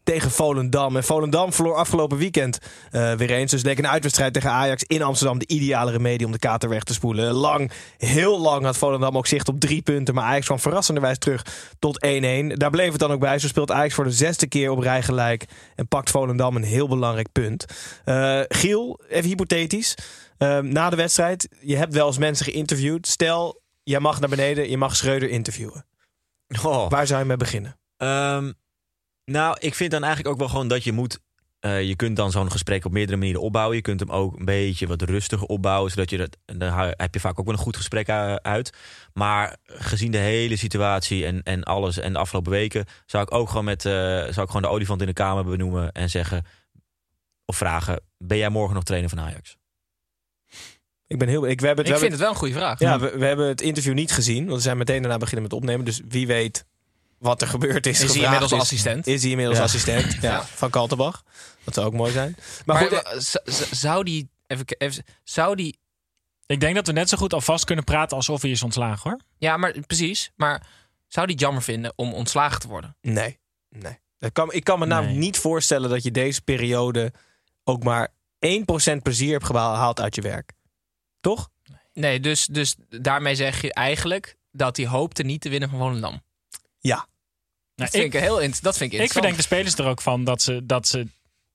S2: tegen Volendam. En Volendam verloor afgelopen weekend eh, weer eens. Dus leek een uitwedstrijd tegen Ajax in Amsterdam de ideale remedie om de kater weg te spoelen. Lang, heel lang had Volendam ook zicht op drie punten. Maar Ajax kwam verrassenderwijs terug tot 1-1. Daar bleef het dan ook bij. Zo speelt Ajax voor de zesde keer op rij gelijk. En pakt Volendam een heel belangrijk punt. Eh, Giel, even hypothetisch. Eh, na de wedstrijd, je hebt wel eens mensen geïnterviewd. Stel, jij mag naar beneden, je mag Schreuder interviewen.
S7: Oh.
S2: Waar zou je mee beginnen?
S7: Ehm, nou, ik vind dan eigenlijk ook wel gewoon dat je moet. eh, je kunt dan zo'n gesprek op meerdere manieren opbouwen. Je kunt hem ook een beetje wat rustiger opbouwen. Zodat je dat. en Dan heb je vaak ook wel een goed gesprek uit. Maar gezien de hele situatie en, en alles en de afgelopen weken. zou ik ook gewoon met. eh, zou ik gewoon de olifant in de kamer benoemen. En zeggen. Of vragen: Ben jij morgen nog trainer van Ajax?
S2: Ik ben heel. Ik, we hebben het,
S8: Ik
S2: we
S8: vind het wel een goede vraag.
S2: Ja, we, we hebben het interview niet gezien. Want we zijn meteen daarna beginnen met opnemen. Dus wie weet wat er gebeurd is.
S8: Is hij inmiddels
S2: is.
S8: assistent?
S2: Is hij inmiddels
S7: Ja.
S2: assistent ja,
S8: Ja.
S2: van Kaltenbach. Dat zou ook mooi zijn. Maar, goed,
S8: eh, zou die... Even, even, zou die...
S9: Ik denk dat we net zo goed alvast kunnen praten alsof hij is ontslagen hoor.
S8: Ja, maar precies. Maar zou die het jammer vinden om ontslagen te worden?
S2: Nee, nee. Dat kan, ik kan me namelijk
S9: Nee.
S2: niet voorstellen dat je deze periode ook maar 1% plezier hebt gehaald uit je werk. Toch?
S8: Nee, dus, dus daarmee zeg je eigenlijk dat hij hoopte niet te winnen van Volendam.
S2: Ja.
S8: Dat
S9: Nou,
S8: vind ik, heel int- dat vind ik
S9: Ik
S8: interessant.
S9: verdenk de spelers er ook van dat ze, dat ze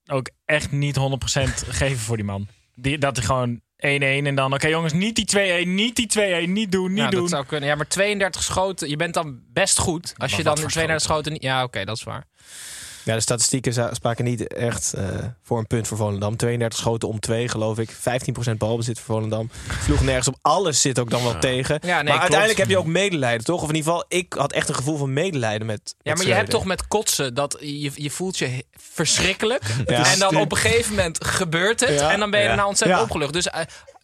S9: ook echt niet 100% geven voor die man. Die, dat hij gewoon 1-1 en dan, oké jongens, niet die 2-1, niet die 2-1, niet doen, niet
S8: ja,
S9: doen.
S8: dat zou kunnen. Ja, maar 32 schoten, je bent dan best goed. Als
S9: Maar
S8: je dan
S9: voor
S8: 32 schoten... niet- Ja, oké, dat is waar.
S2: Ja, de statistieken spraken niet echt eh, voor een punt voor Volendam. 32 schoten om 2, geloof ik. 15% balbezit voor Volendam. Vloeg nergens op. Alles zit ook dan wel tegen.
S8: Ja, nee,
S2: maar
S8: klopt.
S2: uiteindelijk heb je ook medelijden, toch? Of in ieder geval, ik had echt een gevoel van medelijden met.
S8: Ja, maar je hebt toch met kotsen dat je, je voelt je verschrikkelijk.
S2: Ja.
S8: En dan op een gegeven moment gebeurt het.
S2: Ja.
S8: En dan ben je
S2: Ja.
S8: daarna ontzettend
S2: Ja.
S8: opgelucht. Dus eh,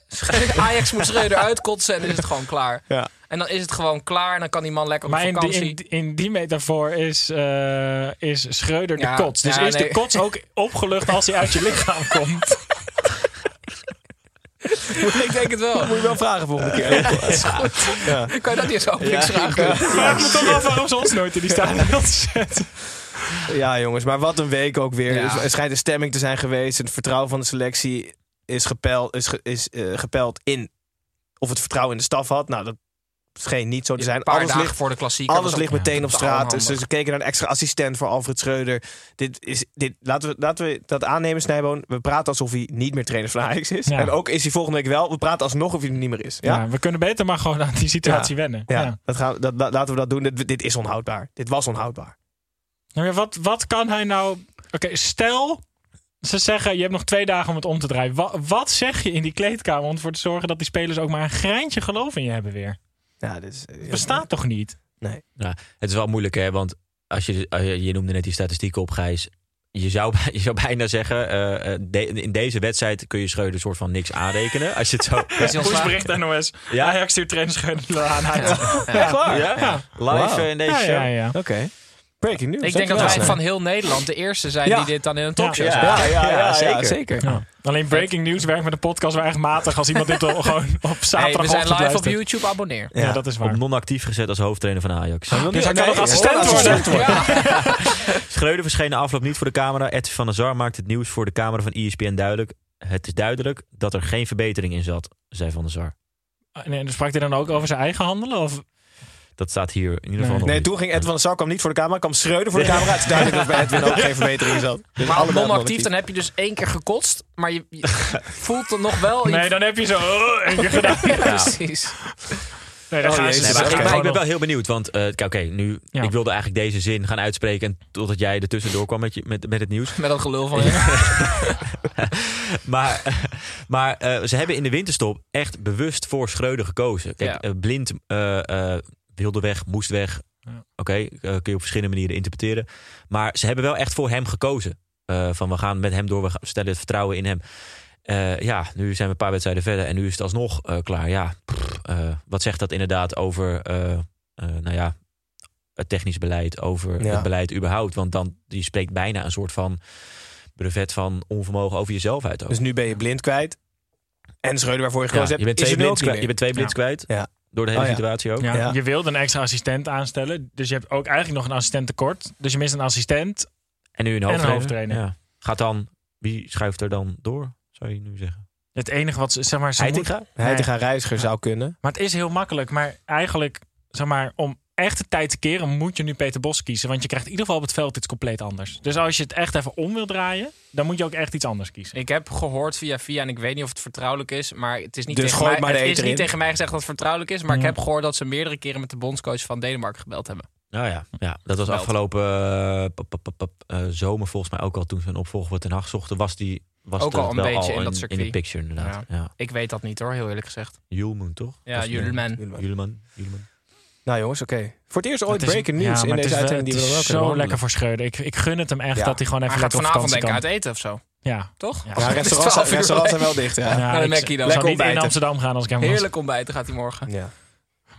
S8: Ajax moet Schreuder uitkotsen en dan is het gewoon klaar.
S2: Ja.
S8: En dan is het gewoon klaar en dan kan die man lekker op
S9: maar in die,
S8: vakantie.
S9: in, in die metafoor is, eh, is Schreuder
S8: Ja,
S9: de kots. Dus
S8: ja,
S9: is
S8: nee.
S9: de kots ook opgelucht als hij uit je lichaam komt?
S8: ik denk het wel.
S2: Moet je wel vragen volgende keer.
S8: Dat is goed.
S2: Ja.
S8: Kan je dat niet eens openingsvraag doen?
S9: Vraag me toch af waarom ze ons nooit in die stadion zetten.
S2: Ja, jongens, maar wat een week ook weer.
S8: Ja.
S2: Er schijnt een stemming te zijn geweest. Het vertrouwen van de selectie is gepeld, is, ge- is, eh, gepeld in of het vertrouwen in de staf had. Nou, dat scheen niet zo te zijn.
S8: Een paar
S2: Alles
S8: dagen
S2: ligt,
S8: voor de klassieker.
S2: alles
S8: ook-
S2: ligt meteen
S8: ja,
S2: op straat. Dus ze keken naar een extra assistent voor Alfred Schreuder. Dit is, dit, laten, we, laten we dat aannemen, Snijboon. We praten alsof hij niet meer trainer van Ajax is.
S9: Ja.
S2: En ook is hij volgende week wel. We praten alsnog of hij er niet meer is. Ja?
S9: Ja? we kunnen beter maar gewoon aan die situatie wennen.
S2: Ja,
S9: Ja.
S2: Dat gaan, dat, dat- laten we dat doen. Dit, dit is onhoudbaar. Dit was onhoudbaar.
S9: Nou ja, wat, wat kan hij nou... Oké, stel Ze zeggen, je hebt nog twee dagen om het om te draaien. Wa- wat zeg je in die kleedkamer om ervoor te zorgen dat die spelers ook maar een greintje geloof in je hebben weer?
S2: Ja, dit is,
S9: bestaat toch niet?
S2: Nee.
S7: Ja, het is wel moeilijk, hè? Want als je, als je, je noemde net die statistieken op, Gijs. Je zou, je zou bijna zeggen, eh, eh, de- in deze wedstrijd kun je Schreuder soort van niks aanrekenen. Als je het zo...
S9: Pushbericht NOS.
S7: Ja.
S9: Ajax stuurt trainer Schreuder aan
S2: waar?
S7: Ja?
S9: Ja.
S7: Live eh, in deze
S9: Ja,
S7: show.
S9: ja, ja.
S2: Breaking news.
S8: Ik denk dat wij van heel Nederland de eerste zijn
S2: Ja.
S8: die dit dan in een talkshow
S7: Ja.
S2: Ja, ja, ja,
S7: zeker.
S2: zeker.
S9: Ja. Alleen breaking news werkt met een podcast wel echt matig als iemand dit al gewoon op
S8: Hey,
S9: zaterdag
S8: we zijn live op YouTube, abonneer.
S9: Ja, dat is waar.
S7: Op non-actief gezet als hoofdtrainer van Ajax.
S2: Wil
S9: Dus hij kan nog assistent worden.
S7: Schreuder verscheen de afloop niet voor de camera. Edwin van der Sar maakt het nieuws voor de camera van ESPN duidelijk. Het is duidelijk dat er geen verbetering in zat, zei Van der Sar.
S9: Nee, en sprak hij dan ook over zijn eigen handelen? Of?
S7: Dat staat hier in ieder geval
S9: Nee.
S7: nog
S2: Nee,
S7: niet.
S2: toen ging Edwin van der Sar kwam niet voor de camera, kwam Schreuder voor de camera. Het is duidelijk dat bij Edwin ook geen verbetering zat. Dus
S8: Maar non-actief, dan heb je dus één keer gekotst, maar je, je voelt het nog wel.
S9: Nee, dan heb je zo oh, één keer gedaan.
S8: Ja, precies.
S9: Nee,
S2: Oh,
S9: gaan
S2: jezus.
S9: ze
S7: Nee, maar ik,
S9: gaan
S7: maar ik ben wel heel benieuwd, want eh, kijk, oké, nu,
S9: Ja.
S7: ik wilde eigenlijk deze zin gaan uitspreken en totdat jij er tussendoor kwam met, je, met, met het nieuws.
S8: Met dat gelul van je.
S7: maar maar eh, ze hebben in de winterstop echt bewust voor Schreuder gekozen. Kijk,
S8: Ja.
S7: eh, blind eh, eh, wilde weg, moest weg.
S9: Ja.
S7: Oké, eh, kun je op verschillende manieren interpreteren. Maar ze hebben wel echt voor hem gekozen. Eh, van we gaan met hem door, we stellen het vertrouwen in hem. Eh, ja, nu zijn we een paar wedstrijden verder en nu is het alsnog eh, klaar. Ja, pff, eh, wat zegt dat inderdaad over, eh, eh, nou ja, het technisch beleid, over
S2: Ja.
S7: het beleid überhaupt? Want dan die spreekt bijna een soort van brevet van onvermogen over jezelf uit. ook.
S2: Dus nu ben je blind kwijt. En Schreuder waarvoor je
S7: Ja,
S2: gekozen
S7: je bent
S2: hebt, is
S7: twee
S2: niet
S7: kwijt. Je bent twee blinds kwijt.
S2: Ja.
S7: Door de hele
S2: Oh ja.
S7: situatie ook.
S9: Ja,
S2: Ja.
S9: Je wilde een extra assistent aanstellen. Dus je hebt ook eigenlijk nog een assistent tekort. Dus je mist een assistent.
S7: En nu een
S9: En een
S7: hoofdtrainer.
S9: hoofdtrainer.
S7: Ja. Gaat dan, wie schuift er dan door, zou je nu zeggen?
S9: Het enige wat ze, zeg maar, ze moet-
S2: Heitinga? Heitinga Reiziger zou kunnen.
S9: Maar het is heel makkelijk. Maar eigenlijk, zeg maar, om echt de tijd te keren, moet je nu Peter Bos kiezen. Want je krijgt in ieder geval op het veld iets compleet anders. Dus als je het echt even om wil draaien, dan moet je ook echt iets anders kiezen.
S8: Ik heb gehoord via via, en ik weet niet of het vertrouwelijk is, maar het is niet,
S2: Dus
S8: tegen, mij,
S2: maar de
S8: het is niet tegen mij gezegd dat het vertrouwelijk is. Maar ik
S9: Ja.
S8: heb gehoord dat ze meerdere keren met de bondscoach van Denemarken gebeld hebben.
S7: Nou ja, ja dat was
S8: Gebeld.
S7: afgelopen eh, eh, zomer volgens mij ook al toen ze een opvolger voor Ten Hag zochten. Was die was
S8: Ook al een
S7: wel
S8: beetje
S7: al
S8: in dat
S7: in,
S8: circuit.
S7: de picture inderdaad. Ja.
S8: Ik weet dat niet hoor, heel eerlijk gezegd.
S7: Julman toch?
S8: Ja, Julman.
S7: Julman. Julman.
S2: Nou jongens, oké. Voor het eerst ooit
S9: is-
S2: breaking
S9: ja,
S2: news in deze uitzending die we
S9: het
S2: dan
S9: is
S2: wel kunnen
S9: zo lekker voor Schreuder. Ik, ik gun het hem echt
S2: Ja.
S9: dat hij gewoon even lekker op
S8: vanavond
S9: vakantie
S8: denk ik
S9: kan.
S8: uit eten of zo.
S9: Ja.
S8: Toch?
S9: Ja.
S2: Ja, restaurants,
S8: 12 uur
S2: restaurants zijn wel dicht, ja.
S8: De
S9: ik
S8: Mackie dan.
S9: zal
S2: Lekker
S9: niet in
S2: ontbijten.
S9: Amsterdam gaan als ik hem was.
S8: Heerlijk ontbijten gaat hij morgen.
S2: Ja.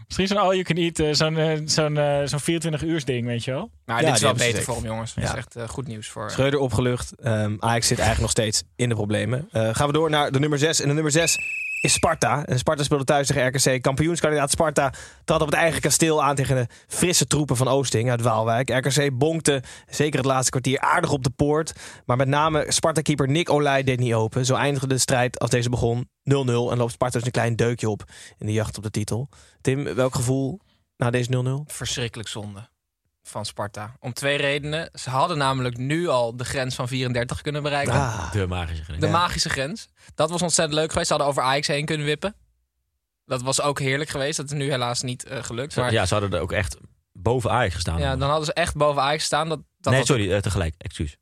S9: Misschien zo'n all you can eat, eh, zo'n eh, zo'n eh, zo'n 24 uurs ding, weet je wel.
S8: Maar
S2: Ja,
S8: dit is wel beter voor hem, jongens. Dat
S2: Ja.
S8: is echt eh, goed nieuws voor.
S2: Schreuder opgelucht. Ehm Ajax zit eigenlijk nog steeds in de problemen. Eh, gaan we door naar de nummer 6. En de nummer 6 is Sparta. En Sparta speelde thuis tegen RKC. Kampioenskandidaat Sparta trad op het eigen kasteel aan tegen de frisse troepen van Oosting uit Waalwijk. RKC bonkte zeker het laatste kwartier aardig op de poort. Maar met name Sparta-keeper Nick Olij deed niet open. Zo eindigde de strijd als deze begon 0-0. En loopt Sparta dus een klein deukje op in de jacht op de titel. Tim, welk gevoel na deze 0-0?
S8: Verschrikkelijk zonde van Sparta. Om twee redenen. Ze hadden namelijk nu al de grens van 34 kunnen bereiken.
S2: Ah,
S7: De magische grens.
S8: De
S2: Ja.
S8: magische grens. Dat was ontzettend leuk geweest. Ze hadden over Ajax heen kunnen wippen. Dat was ook heerlijk geweest. Dat is nu helaas niet eh, gelukt. Maar
S7: Ja, ze hadden er ook echt boven Ajax gestaan.
S8: ja, dan hadden ze echt boven Ajax staan. Dat, dat
S7: nee,
S8: was-
S7: sorry, eh, tegelijk. Excuus.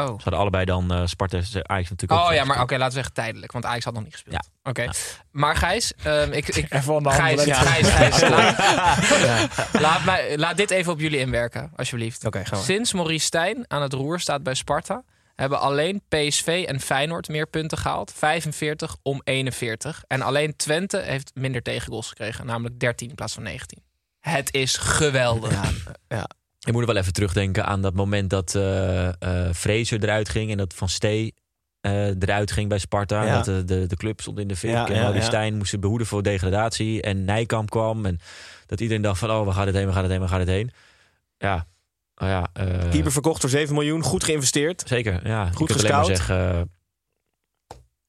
S8: Oh.
S7: Ze hadden allebei dan eh Sparta en Ajax natuurlijk ook
S8: Oh ja, maar oké, laten we zeggen tijdelijk. Want Ajax had nog niet gespeeld.
S7: Ja.
S8: Oké. Maar Gijs, ehm, ik, ik,
S9: Even aan de
S8: Gijs,
S9: andere
S8: Gijs, Gijs, laat, laat, mij, laat dit even op jullie inwerken, alsjeblieft.
S2: Oké, gaan we.
S8: Sinds Maurice Stijn aan het roer staat bij Sparta... hebben alleen PSV en Feyenoord meer punten gehaald. 45 om 41. En alleen Twente heeft minder tegengoals gekregen. Namelijk 13 in plaats van 19. Het is geweldig.
S2: Ja, ja.
S7: Ik moet wel even terugdenken aan dat moment dat eh eh Fraser eruit ging en dat Van Stee eh, eruit ging bij Sparta.
S2: Ja.
S7: Dat de, de, de club stond in de fik
S2: Ja,
S7: en die
S2: ja.
S7: Stijn moesten behoeden voor degradatie. En Nijkamp kwam en dat iedereen dacht van oh, waar gaat het heen, waar gaat het heen, waar gaat het heen. Ja, oh ja eh,
S2: Keeper verkocht voor 7 miljoen. Goed geïnvesteerd.
S7: zeker. Ja,
S2: Goed gescout.
S7: zeggen, eh,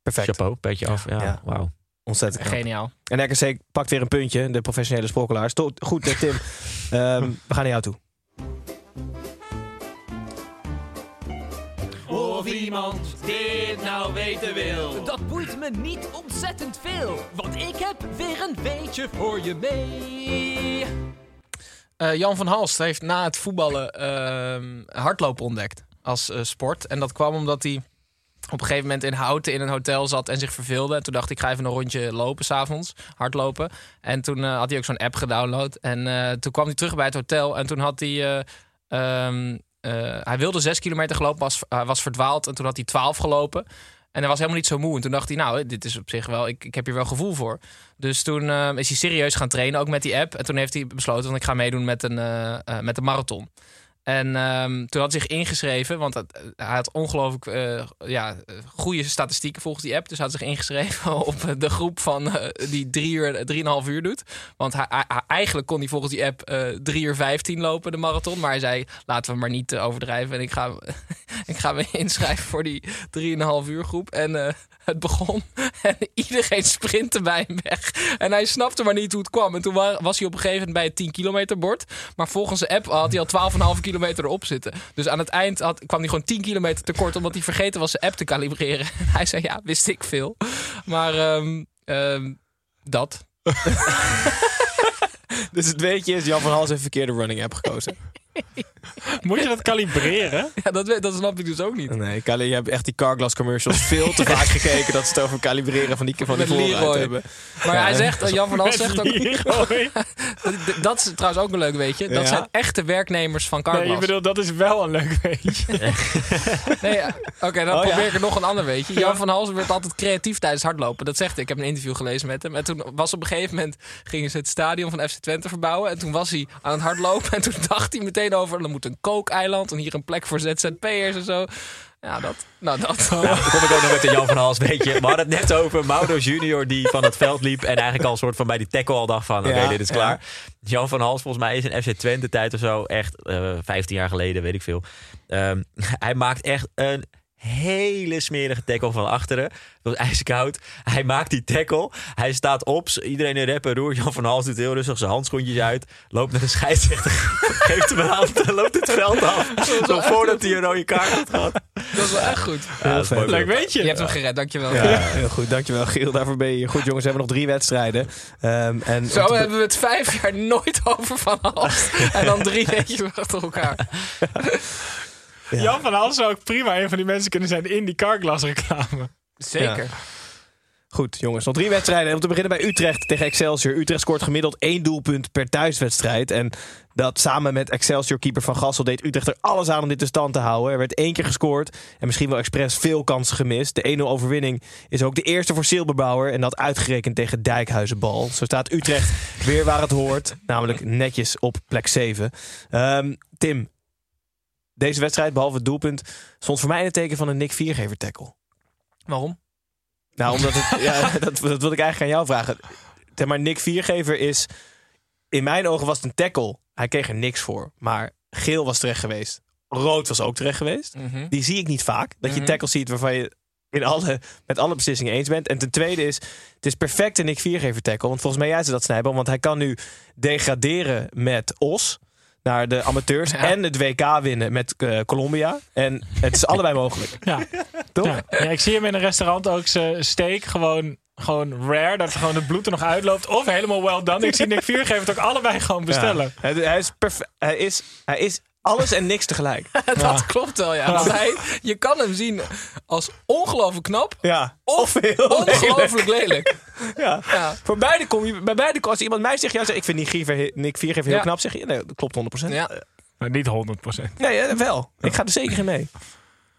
S2: Perfect.
S7: chapeau, petje af. Ja,
S2: Ja.
S7: wauw.
S2: Ontzettend knap.
S8: Geniaal.
S2: En RKC pakt weer een puntje. De professionele sprokkelaars. Tot- Goed, Tim. Ehm, we gaan naar jou toe.
S12: Of iemand dit nou weten wil. Dat boeit me niet ontzettend veel. Want ik heb weer een beetje voor je mee.
S8: Eh, Jan van Halst heeft na het voetballen ehm, hardlopen ontdekt als eh, sport. En dat kwam omdat hij op een gegeven moment in Houten in een hotel zat en zich verveelde. En toen dacht ik, ik ga even een rondje lopen s'avonds, hardlopen. En toen eh, had hij ook zo'n app gedownload. En eh, toen kwam hij terug bij het hotel en toen had hij... eh, eh, hij wilde zes kilometer gelopen, was, hij was verdwaald. En toen had hij twaalf gelopen. En hij was helemaal niet zo moe. En toen dacht hij, nou, dit is op zich wel, ik, ik heb hier wel gevoel voor. Dus toen eh, is hij serieus gaan trainen, ook met die app. En toen heeft hij besloten, want ik ga meedoen met een, eh, met een marathon. En ehm, toen had hij zich ingeschreven, want hij had ongelooflijk eh, ja, eh, goede statistieken volgens die app. Dus hij had zich ingeschreven op de groep van eh, die drie uur, drieënhalf uur doet. Want hij, eigenlijk kon hij volgens die app eh 3 uur 15 lopen, de marathon. Maar hij zei, laten we maar niet eh, overdrijven. En ik ga, ik ga me inschrijven voor die 3,5 uur groep. En eh, het begon en iedereen sprintte bij hem weg. En hij snapte maar niet hoe het kwam. En toen wa- was hij op een gegeven moment bij het 10 kilometer bord. Maar volgens de app had hij al 12,5 kilometer erop zitten. Dus aan het eind had, kwam hij gewoon 10 kilometer tekort... omdat hij vergeten was zijn app te kalibreren. En hij zei, ja, wist ik veel. Maar ehm, ehm, dat.
S2: Dus het weetje is, Jan van Hals heeft verkeerde running app gekozen.
S9: Moet je dat kalibreren?
S8: Ja, dat, dat snap ik dus ook niet.
S2: Nee, Kali, je hebt echt die Carglass commercials veel te vaak gekeken... dat ze het over kalibreren van die, van die voorruit hebben.
S8: Maar
S2: Ja,
S8: hij zegt, Jan van Hals zegt ook... Dat is trouwens ook een leuk weetje. Dat
S2: Ja?
S8: zijn echte werknemers van
S9: Nee,
S8: Carglass.
S9: je bedoelt, dat is wel een leuk weetje.
S8: Nee, ja. Oké, dan
S2: Oh,
S8: probeer
S2: ja?
S8: ik er nog een ander weetje. Jan van Halsen werd altijd creatief tijdens hardlopen. Dat zegt hij. Ik heb een interview gelezen met hem. En toen was op een gegeven moment... gingen ze het stadion van FC Twente verbouwen. En toen was hij aan het hardlopen. En toen dacht hij meteen over... er moet een kookeiland en hier een plek voor ZZP'ers en zo. Ja, dat. Nou, dat.
S7: Nou, dan kom ik ook nog met de Jan van Hals, weet je. We hadden het net over Mauro Junior die van het veld liep... en eigenlijk al een soort van bij die tackle al dacht van... oké,
S2: Ja,
S7: dit is
S2: ja.
S7: klaar. Jan van Hals, volgens mij is in FC Twente tijd of zo... echt eh 15 jaar geleden, weet ik veel. Ehm, hij maakt echt een hele smerige tackle van achteren. Het was ijskoud. Hij maakt die tackle. Hij staat op. Iedereen in rep en roer. Jan van Hals doet heel rustig zijn handschoentjes uit. Loopt naar de scheidsrechter. geeft hem een hand loopt het veld af. Zo voordat hij een rode kaart had gehad.
S8: Dat is wel echt goed.
S7: Ja, dat is mooi
S9: Leuk weet je.
S8: Je hebt hem gered, dankjewel.
S2: Ja, heel goed. Dankjewel, Giel. Daarvoor ben je. Goed, jongens. We hebben nog drie wedstrijden. Ehm, en
S8: Zo hebben we het vijf jaar nooit over van Halst. En dan drie weetjes achter elkaar.
S9: Jan van Hals zou ook prima een van die mensen kunnen zijn in die Carglass reclame.
S8: Zeker.
S2: Goed, jongens. Nog drie wedstrijden. Om te beginnen bij Utrecht tegen Excelsior. Utrecht scoort gemiddeld één doelpunt per thuiswedstrijd. En dat samen met Excelsior-keeper Van Gassel deed Utrecht er alles aan om dit in stand te houden. Er werd één keer gescoord en misschien wel expres veel kansen gemist. De 1-0 overwinning is ook de eerste voor Silberbauer. En dat uitgerekend tegen Dijkhuizenbal. Zo staat Utrecht weer waar het hoort. Namelijk netjes op plek 7. Ehm, Tim, deze wedstrijd, behalve het doelpunt, stond voor mij in het teken van een Nick Viergever tackle.
S8: Waarom?
S2: Nou, omdat het, ja, dat, dat wil ik eigenlijk aan jou vragen. Zeg maar, Nick Viergever is... In mijn ogen was het een tackle. Hij kreeg er niks voor. Maar geel was terecht geweest. Rood was ook terecht geweest.
S8: Mhm.
S2: Die zie ik niet vaak. Dat je
S8: Mhm.
S2: tackles ziet waarvan je in alle, met alle beslissingen eens bent. En ten tweede is, het is perfect een Nick Viergever tackle. Want volgens mij jij ze dat snijden. Want hij kan nu degraderen met Os naar de amateurs.
S8: Ja.
S2: En het WK winnen met eh, Colombia. En het is allebei mogelijk.
S9: Ja.
S2: Toch?
S9: Ja. Ja, ik zie hem in een restaurant ook zijn steak gewoon, gewoon rare. Dat gewoon het bloed er nog uitloopt. Of helemaal well done. Ik zie Nick Viergever het ook allebei gewoon bestellen.
S2: Hij, hij is perfe- hij, is, hij is alles en niks tegelijk.
S8: Dat klopt wel, ja. Want hij, je kan hem zien als ongelooflijk knap
S2: Ja.
S8: of
S2: heel
S8: ongelooflijk lelijk.
S2: Ja.
S8: Ja.
S2: Voor beide kom je, bij beide, als iemand mij zegt, ja, zeg, ik vind Nick Viergever, Nick Viergever heel
S8: Ja.
S2: knap, zeg je, nee, dat klopt 100%.
S8: Ja.
S9: Maar niet 100%.
S2: Nee, eh, wel. Ik ga er zeker in mee.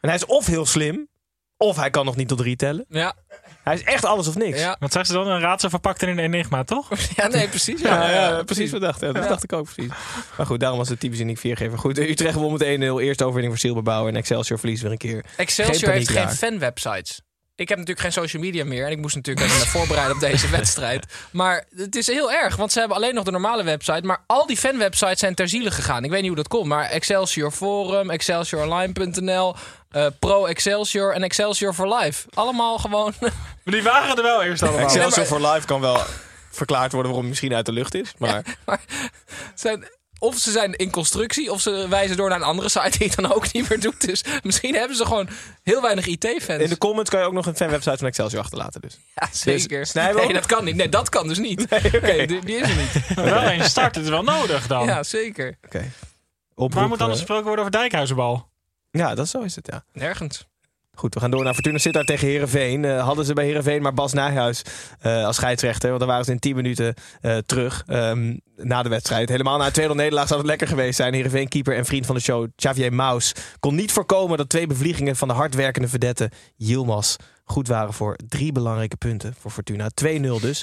S2: En hij is of heel slim, of hij kan nog niet tot drie tellen.
S8: Ja.
S2: Hij is echt alles of niks.
S8: Ja.
S9: Wat zegt ze dan? Een raadsel verpakt in een enigma, toch?
S8: ja, nee, precies.
S2: Ja,
S8: Ja,
S2: ja, precies wat dacht. Ja, dat dacht ik ook precies. Maar goed, daarom was het typisch Nick Viergever. Goed, Utrecht won met 1-0. Eerste overwinning voor Silberbouwer. En Excelsior verliest weer een keer.
S8: Excelsior
S2: Geen
S8: heeft geen fanwebsites. Ik heb natuurlijk geen social media meer. En ik moest natuurlijk even voorbereiden op deze wedstrijd. Maar het is heel erg. Want ze hebben alleen nog de normale website. Maar al die fanwebsites zijn ter ziele gegaan. Ik weet niet hoe dat komt. Maar Excelsior Forum, ExcelsiorOnline.nl, eh, Pro Excelsior en Excelsior for Life. Allemaal gewoon...
S9: Maar die waren er wel eerst allemaal.
S2: Excelsior for Life kan wel verklaard worden waarom hij misschien uit de lucht is. Maar
S8: zijn, of ze zijn in constructie, of ze wijzen door naar een andere site die het dan ook niet meer doet. Dus misschien hebben ze gewoon heel weinig IT-fans.
S2: in de comments kan je ook nog een fanwebsite van Excelsior achterlaten. Dus.
S8: Ja, zeker.
S2: Dus we
S8: nee, dat kan niet. Nee, dat kan dus niet. Nee, die, die is er niet.
S9: Maar wel een start, het is wel nodig dan.
S8: Ja, zeker.
S2: Oké.
S9: Waar moet anders gesproken worden over Dijkhuizenbal?
S2: Ja, dat zo is het, ja.
S8: Nergens.
S2: Goed, we gaan door naar Fortuna Sittard tegen Herenveen. hadden ze bij Herenveen maar Bas Nijhuis eh, als scheidsrechter. Want dan waren ze in 10 minuten eh, terug ehm, na de wedstrijd. Helemaal na een 2-0 nederlaag zou het lekker geweest zijn. Herenveen keeper en vriend van de show Xavier Maus kon niet voorkomen dat twee bevliegingen van de hardwerkende verdette Yilmaz goed waren voor drie belangrijke punten voor Fortuna. 2-0 dus.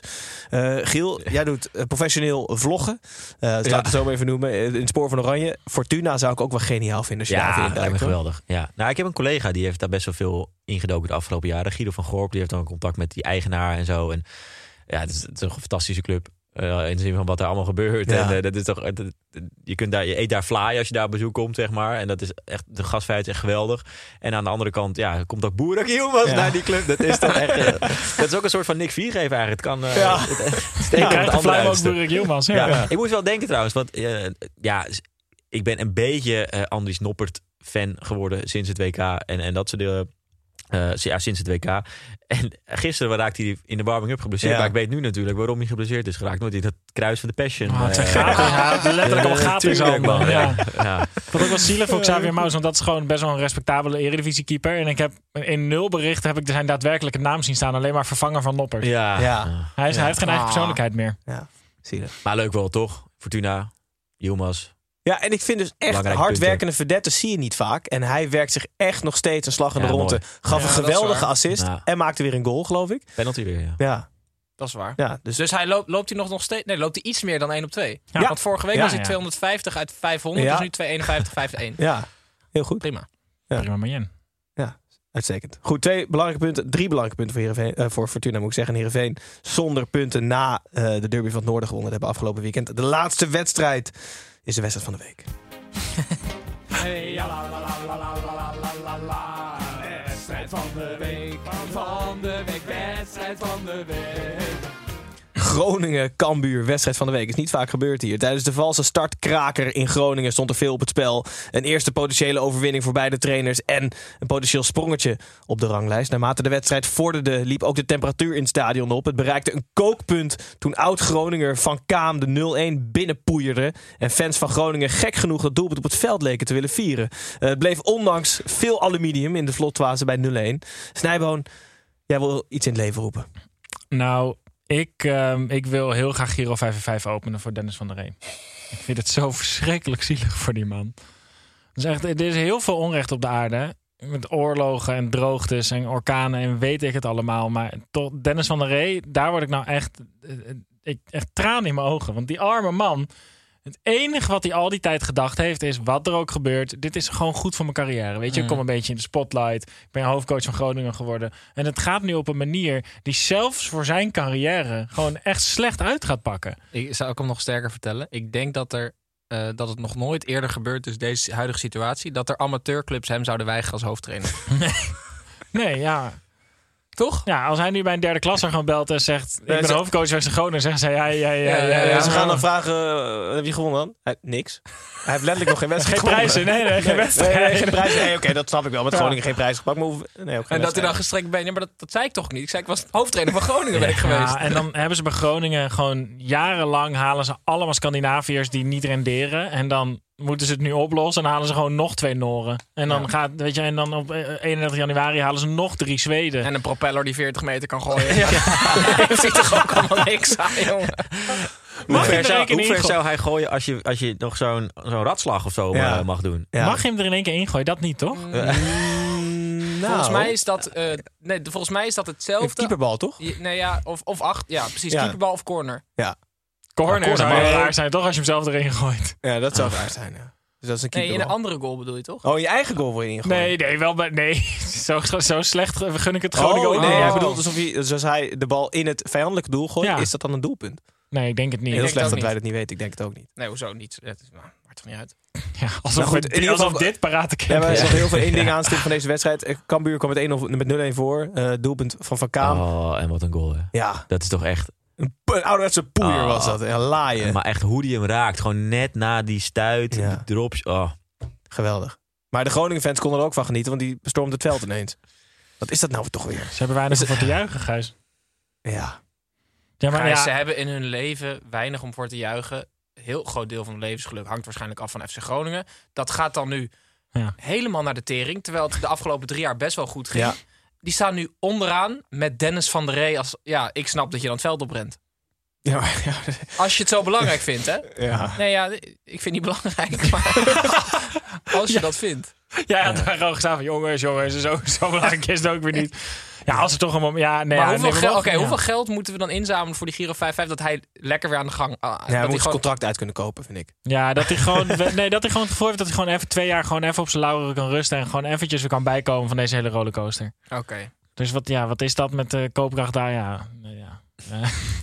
S2: Eh, Giel, jij doet eh, professioneel vloggen. Eh dat
S7: Ja.
S2: laat het zo maar even noemen. eh, In het spoor van Oranje. Fortuna zou ik ook wel geniaal vinden als je
S7: Ja,
S2: duikt, hoor.
S7: geweldig. Ja. Nou, ik heb een collega die heeft daar best wel veel ingedoken de afgelopen jaren. Guido van Gorp, die heeft dan contact met die eigenaar en zo. En ja, het is, het is een fantastische club. Eh, in de zin van wat er allemaal gebeurt.
S2: Ja.
S7: En eh, dat is toch, eh, dat- je, kunt daar, je eet daar fly als je daar op bezoek komt, zeg maar. En dat is echt, de gastvrijheid is echt geweldig. En aan de andere kant, ja, komt ook Boerak Yilmaz
S2: Ja.
S7: naar die club. Dat is toch echt, dat is ook een soort van Nick Viergever eigenlijk. Het kan,
S2: Ja.
S7: het, het
S9: Ja,
S7: het andere
S9: Flymo ook Yilmaz.
S7: Ja.
S9: Ja.
S7: Ik moest wel denken trouwens, want ja, ik ben een beetje eh Andries Noppert fan geworden sinds het WK en, en dat soort dingen. Eh, ja, sinds het WK. En gisteren raakte hij in de warming-up geblesseerd.
S2: Ja.
S7: Maar ik weet nu natuurlijk waarom hij geblesseerd is geraakt. Nooit in dat kruis van de Passion.
S9: Oh, het zijn
S7: eh,
S9: gaten. Hij had letterlijk al gaten in zijn handen.
S7: man.
S9: Ja.
S7: Ja. Ja.
S9: Ik vond ook wel zielig voor Xavier Maus, want dat is gewoon best wel een respectabele eredivisie-keeper. En ik heb in nul berichten heb ik zijn daadwerkelijke naam zien staan. Alleen maar vervanger van Noppert.
S7: Ja.
S2: Ja.
S9: Hij, is, hij heeft geen eigen
S8: Ah.
S9: persoonlijkheid meer.
S2: Zielig.
S7: Maar leuk wel, toch? Fortuna, Yilmaz.
S2: Ja, en ik vind dus echt hardwerkende verdetten zie je niet vaak. En hij werkt zich echt nog steeds een slag in
S7: Ja,
S2: de ronde.
S7: mooi.
S2: Gaf
S8: Ja,
S2: een geweldige assist.
S7: Ja.
S2: En maakte weer een goal, geloof ik.
S7: Penalty weer, ja.
S2: Ja,
S8: Dat is waar.
S2: ja dus
S8: Dus hij loopt, loopt hij nog, nog steeds... Nee, loopt hij iets meer dan 1 op 2.
S9: Ja.
S8: Want vorige week
S2: Ja,
S8: was hij
S9: ja.
S8: 250 uit 500,
S2: Ja.
S8: dus nu 251, 501.
S2: ja, heel goed.
S8: Prima.
S2: Ja.
S9: Prima Marjen.
S2: Uitstekend. Goed, twee belangrijke punten. Drie belangrijke punten voor, Heerenveen, eh, voor Fortuna, moet ik zeggen. Heerenveen zonder punten na eh, de derby van het Noorden gewonnen hebben afgelopen weekend. De laatste wedstrijd is de wedstrijd van de week.
S12: hey, ja, la, la, la, wedstrijd van de week, van de week, wedstrijd van de week.
S2: Groningen, Cambuur, wedstrijd van de week. Is niet vaak gebeurd hier. Tijdens de valse startkraker in Groningen stond er veel op het spel. Een eerste potentiële overwinning voor beide trainers. En een potentieel sprongetje op de ranglijst. Naarmate de wedstrijd vorderde, liep ook de temperatuur in het stadion op. Het bereikte een kookpunt toen oud-Groninger Van Kaam de 0-1 binnenpoeierde. En fans van Groningen gek genoeg dat doelpunt op het veld leken te willen vieren. Eh, het bleef ondanks veel aluminium in de vlotfase bij 0-1. Snijboon, jij wil iets in het leven roepen.
S9: Nou, ik, ehm, ik wil heel graag Giro 5 en 5 openen voor Dennis van der Reen. Ik vind het zo verschrikkelijk zielig voor die man. Dus echt, er is heel veel onrecht op de aarde. Met oorlogen en droogtes en orkanen en weet ik het allemaal. Maar toch, Dennis van der Ree, daar word ik nou echt, eh, eh, ik, echt tranen in mijn ogen. Want die arme man, het enige wat hij al die tijd gedacht heeft is... wat er ook gebeurt, dit is gewoon goed voor mijn carrière. Weet je, ik kom een beetje in de spotlight. Ik ben hoofdcoach van Groningen geworden. En het gaat nu op een manier die zelfs voor zijn carrière... gewoon echt slecht uit gaat pakken.
S8: Ik zou ik hem nog sterker vertellen. Ik denk dat, er, eh, dat het nog nooit eerder gebeurt, dus deze huidige situatie, dat er amateurclubs hem zouden weigeren als hoofdtrainer.
S9: Nee, ja.
S8: Toch?
S9: Ja, als hij nu bij een derde klasser gewoon belt en zegt... ik
S2: Ja,
S9: ben
S2: ze-
S9: hoofdcoach van Groningen, zeggen zij... Ja, ja, ja, ja,
S8: Ja,
S9: ja,
S2: Ja, ze gaan dan vragen, eh, heb je gewonnen dan? Hij- niks. Hij heeft letterlijk nog geen wedstrijd
S9: Geen prijzen, nee, nee, geen wedstrijd.
S2: Nee, nee, geen prijzen. Nee, oké, dat snap ik wel. Met
S9: Ja.
S2: Groningen geen prijs gepakt. Maar nee, ook geen
S8: En dat hij dan gestrekt bent. Ja, maar dat, dat zei ik toch niet. Ik zei, ik was hoofdtrainer van Groningen ben ik geweest.
S9: Ja, en dan hebben ze bij Groningen gewoon jarenlang halen ze allemaal Scandinaviërs die niet renderen. En dan moeten ze het nu oplossen en halen ze gewoon nog twee Noren. En dan gaat, weet je, en dan op eh, 31 januari halen ze nog drie Zweden.
S8: En een propeller die 40 meter kan gooien. Ja. Heeft hij toch ook allemaal niks aan, jongen.
S7: Hoe
S9: Mag
S7: ver,
S9: er
S7: zou, hoe ver
S9: in
S7: zou hij gooien als je, als je nog zo'n zo'n ratslag of zo
S2: Ja.
S7: eh, mag doen?
S2: Ja.
S9: Mag je hem er in één keer ingooien? Dat niet, toch?
S2: Mm, nou,
S8: Volgens mij is dat, eh, nee, volgens mij is dat hetzelfde.
S2: keeperbal, toch?
S8: Je- Nee, ja, of, of acht. Ja, precies.
S2: Ja.
S8: Keeperbal of corner.
S9: Corner,
S2: corner
S9: zou heel raar zijn, toch? Als je hem zelf erin gooit.
S2: Ja, dat zou raar zijn. Ja. Dus dat is een
S8: Nee, in een andere goal bedoel je toch?
S2: Oh, je eigen goal wil je ingooien?
S9: Nee, nee, wel bij, nee. Zo, zo slecht gun ik het Groningen
S2: Oh, nee, hij bedoelt alsof hij, dus als hij de bal in het vijandelijke doel gooit,
S9: Ja.
S2: is dat dan een doelpunt?
S9: Nee, ik denk het niet.
S2: Heel slecht dat wij dat niet weten. Ik denk het ook niet.
S8: Nee, hoezo niet? Het is, nou, maakt toch niet uit.
S9: Ja, alsof,
S2: Nou goed,
S9: we-
S2: in ieder geval-
S9: alsof dit parate
S2: Ja, maar er
S9: is.
S2: is nog heel veel één ding aanstippen van deze wedstrijd. Eh, Cambuur kwam met 1-0 met 0-1 voor. Eh, doelpunt van Van Kaam.
S7: Oh, en wat een goal, hè.
S2: Ja,
S7: Dat is toch echt...
S2: een, een ouderwetse poeier
S7: Oh.
S2: was dat. Een laaien.
S7: Maar echt hoe die hem raakt. Gewoon net na die stuit,
S2: Ja.
S7: die drops. Oh.
S2: Geweldig. Maar de Groningen-fans konden er ook van genieten, want die bestormden het veld ineens. Wat is dat nou toch weer?
S9: Ze hebben weinig om voor te juichen, Gijs.
S2: Ja.
S9: Ja, maar
S8: Gijs,
S9: ja,
S8: Ze hebben in hun leven weinig om voor te juichen. Heel groot deel van hun levensgeluk hangt waarschijnlijk af van FC Groningen. Dat gaat dan nu
S9: Ja.
S8: helemaal naar de tering. Terwijl het de afgelopen drie jaar best wel goed ging.
S2: Ja.
S8: Die staan nu onderaan met Dennis van der Rey als... Ja, ik snap dat je dan het veld oprent.
S2: Ja, maar- ja,
S8: Als je het zo belangrijk vindt, hè?
S2: ja.
S8: Nee, ja, ik vind het niet belangrijk, maar als je dat vindt.
S9: Ja, daar gewoon gestaan van jongens, jongens, zo, zo belangrijk is het ook weer niet. Ja, als het toch een moment... Ja, nee,
S8: maar
S9: ja,
S8: hoeveel,
S9: nee,
S8: geld, hoeveel moeten we dan inzamelen voor die Giro 55 dat hij lekker weer aan de gang... ah, dat hij gewoon-
S2: contract uit kunnen kopen, vind ik.
S9: Ja, dat hij gewoon, nee, dat hij gewoon het gevoel heeft dat hij gewoon even twee jaar gewoon even op zijn lauweren kan rusten en gewoon eventjes weer kan bijkomen van deze hele rollercoaster.
S8: Oké.
S9: Dus wat, ja, wat is dat met de koopkracht daar? Ja,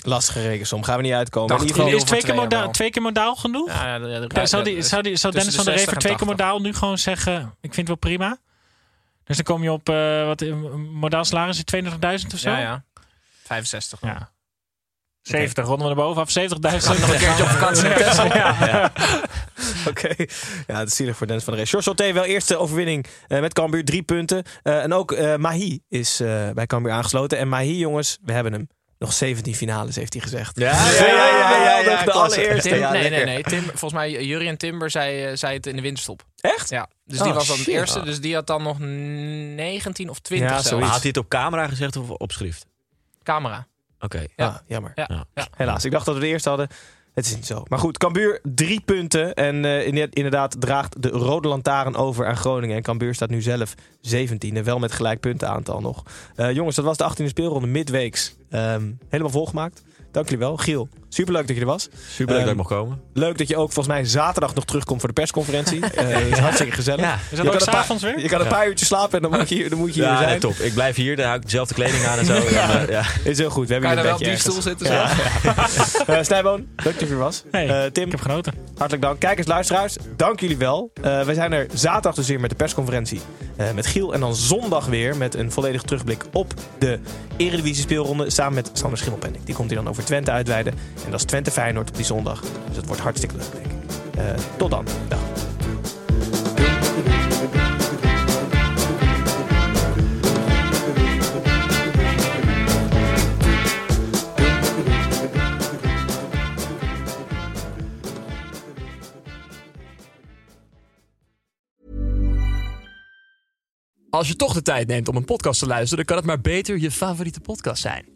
S2: Lastige rekensom. Gaan we niet uitkomen.
S8: Dacht
S9: is twee keer, modaal, twee keer modaal genoeg?
S8: Ja, de- de-
S9: zou, die, zou, die, zou Dennis
S8: de
S9: van der Rey
S8: 60
S9: voor
S8: en
S9: twee keer
S8: 80.
S9: modaal nu gewoon zeggen: Ik vind het wel prima? Dus dan kom je op eh, wat eh, modaal salaris is 32.000 of zo?
S8: Ja, ja. 65.
S9: Ja. 70, ronden we naar boven af. 70.000.
S8: nog een keertje op vakantie.
S9: Ja.
S2: Oké, ja, het is zielig voor Dennis van der Rey. George Sauté, wel eerste overwinning eh, met Cambuur, drie punten. Eh, en ook eh, Mahi is eh, bij Cambuur aangesloten. En Mahi, jongens, we hebben hem. Nog 17 finales, heeft hij gezegd.
S7: Ja, ja, ja, ja, ja, ja,
S2: de allereerste.
S8: Tim,
S2: ja,
S8: nee, nee, nee. Tim, volgens mij, Jurien Timber zei, eh, zei het in de winterstop.
S2: Echt?
S8: Ja, dus
S2: Oh,
S8: die was dan het eerste. Dus die had dan nog 19 of 20
S2: Ja,
S8: zelfs.
S2: zoiets.
S7: Maar had hij het op camera gezegd of op schrift?
S8: Camera.
S7: Oké.
S8: Ja.
S2: Ah, jammer.
S8: Ja.
S7: Ja.
S8: Ja.
S2: Helaas, ik dacht dat we de eerste hadden. Het is niet zo. Maar goed, Cambuur drie punten. En eh, inderdaad draagt de rode lantaarn over aan Groningen. En Cambuur staat nu zelf 17e. Wel met gelijk puntenaantal nog. Eh, jongens, dat was de 18e speelronde midweeks. Ehm, helemaal volgemaakt. Dank jullie wel. Giel, superleuk dat je er was.
S7: Super leuk
S2: Ehm,
S7: dat ik mocht komen.
S2: Leuk dat je ook volgens mij zaterdag nog terugkomt voor de persconferentie. Eh, dat is hartstikke gezellig.
S7: Ja.
S9: Is
S2: Je
S9: dat
S2: kan
S9: ook
S2: een paar-
S9: s'avonds weer?
S2: Je kan een paar uurtjes slapen en dan moet je, hier- dan moet je hier
S7: Ja,
S2: zijn.
S7: nee, top. Ik blijf hier, dan hou ik dezelfde kleding aan en zo. En, ja.
S2: Is heel goed. We hebben
S8: Kan je wel op die stoel zitten? Zo?
S2: Ja. Eh, Snijboon, leuk dat je er was.
S9: Hey,
S2: Eh, Tim,
S9: Ik heb genoten.
S2: Hartelijk dank. Kijkers, luisteraars, dank jullie wel. Eh wij zijn er zaterdag dus weer met de persconferentie eh, met Giel. En dan zondag weer met een volledige terugblik op de Eredivisie speelronde. Samen met Sander Schimmelpenning. Die komt hier dan over Twente uitweiden. En dat is Twente Feyenoord op die zondag. Dus het wordt hartstikke leuk, denk. Eh, tot dan.
S13: Als je toch de tijd neemt om een podcast te luisteren, dan kan het maar beter je favoriete podcast zijn.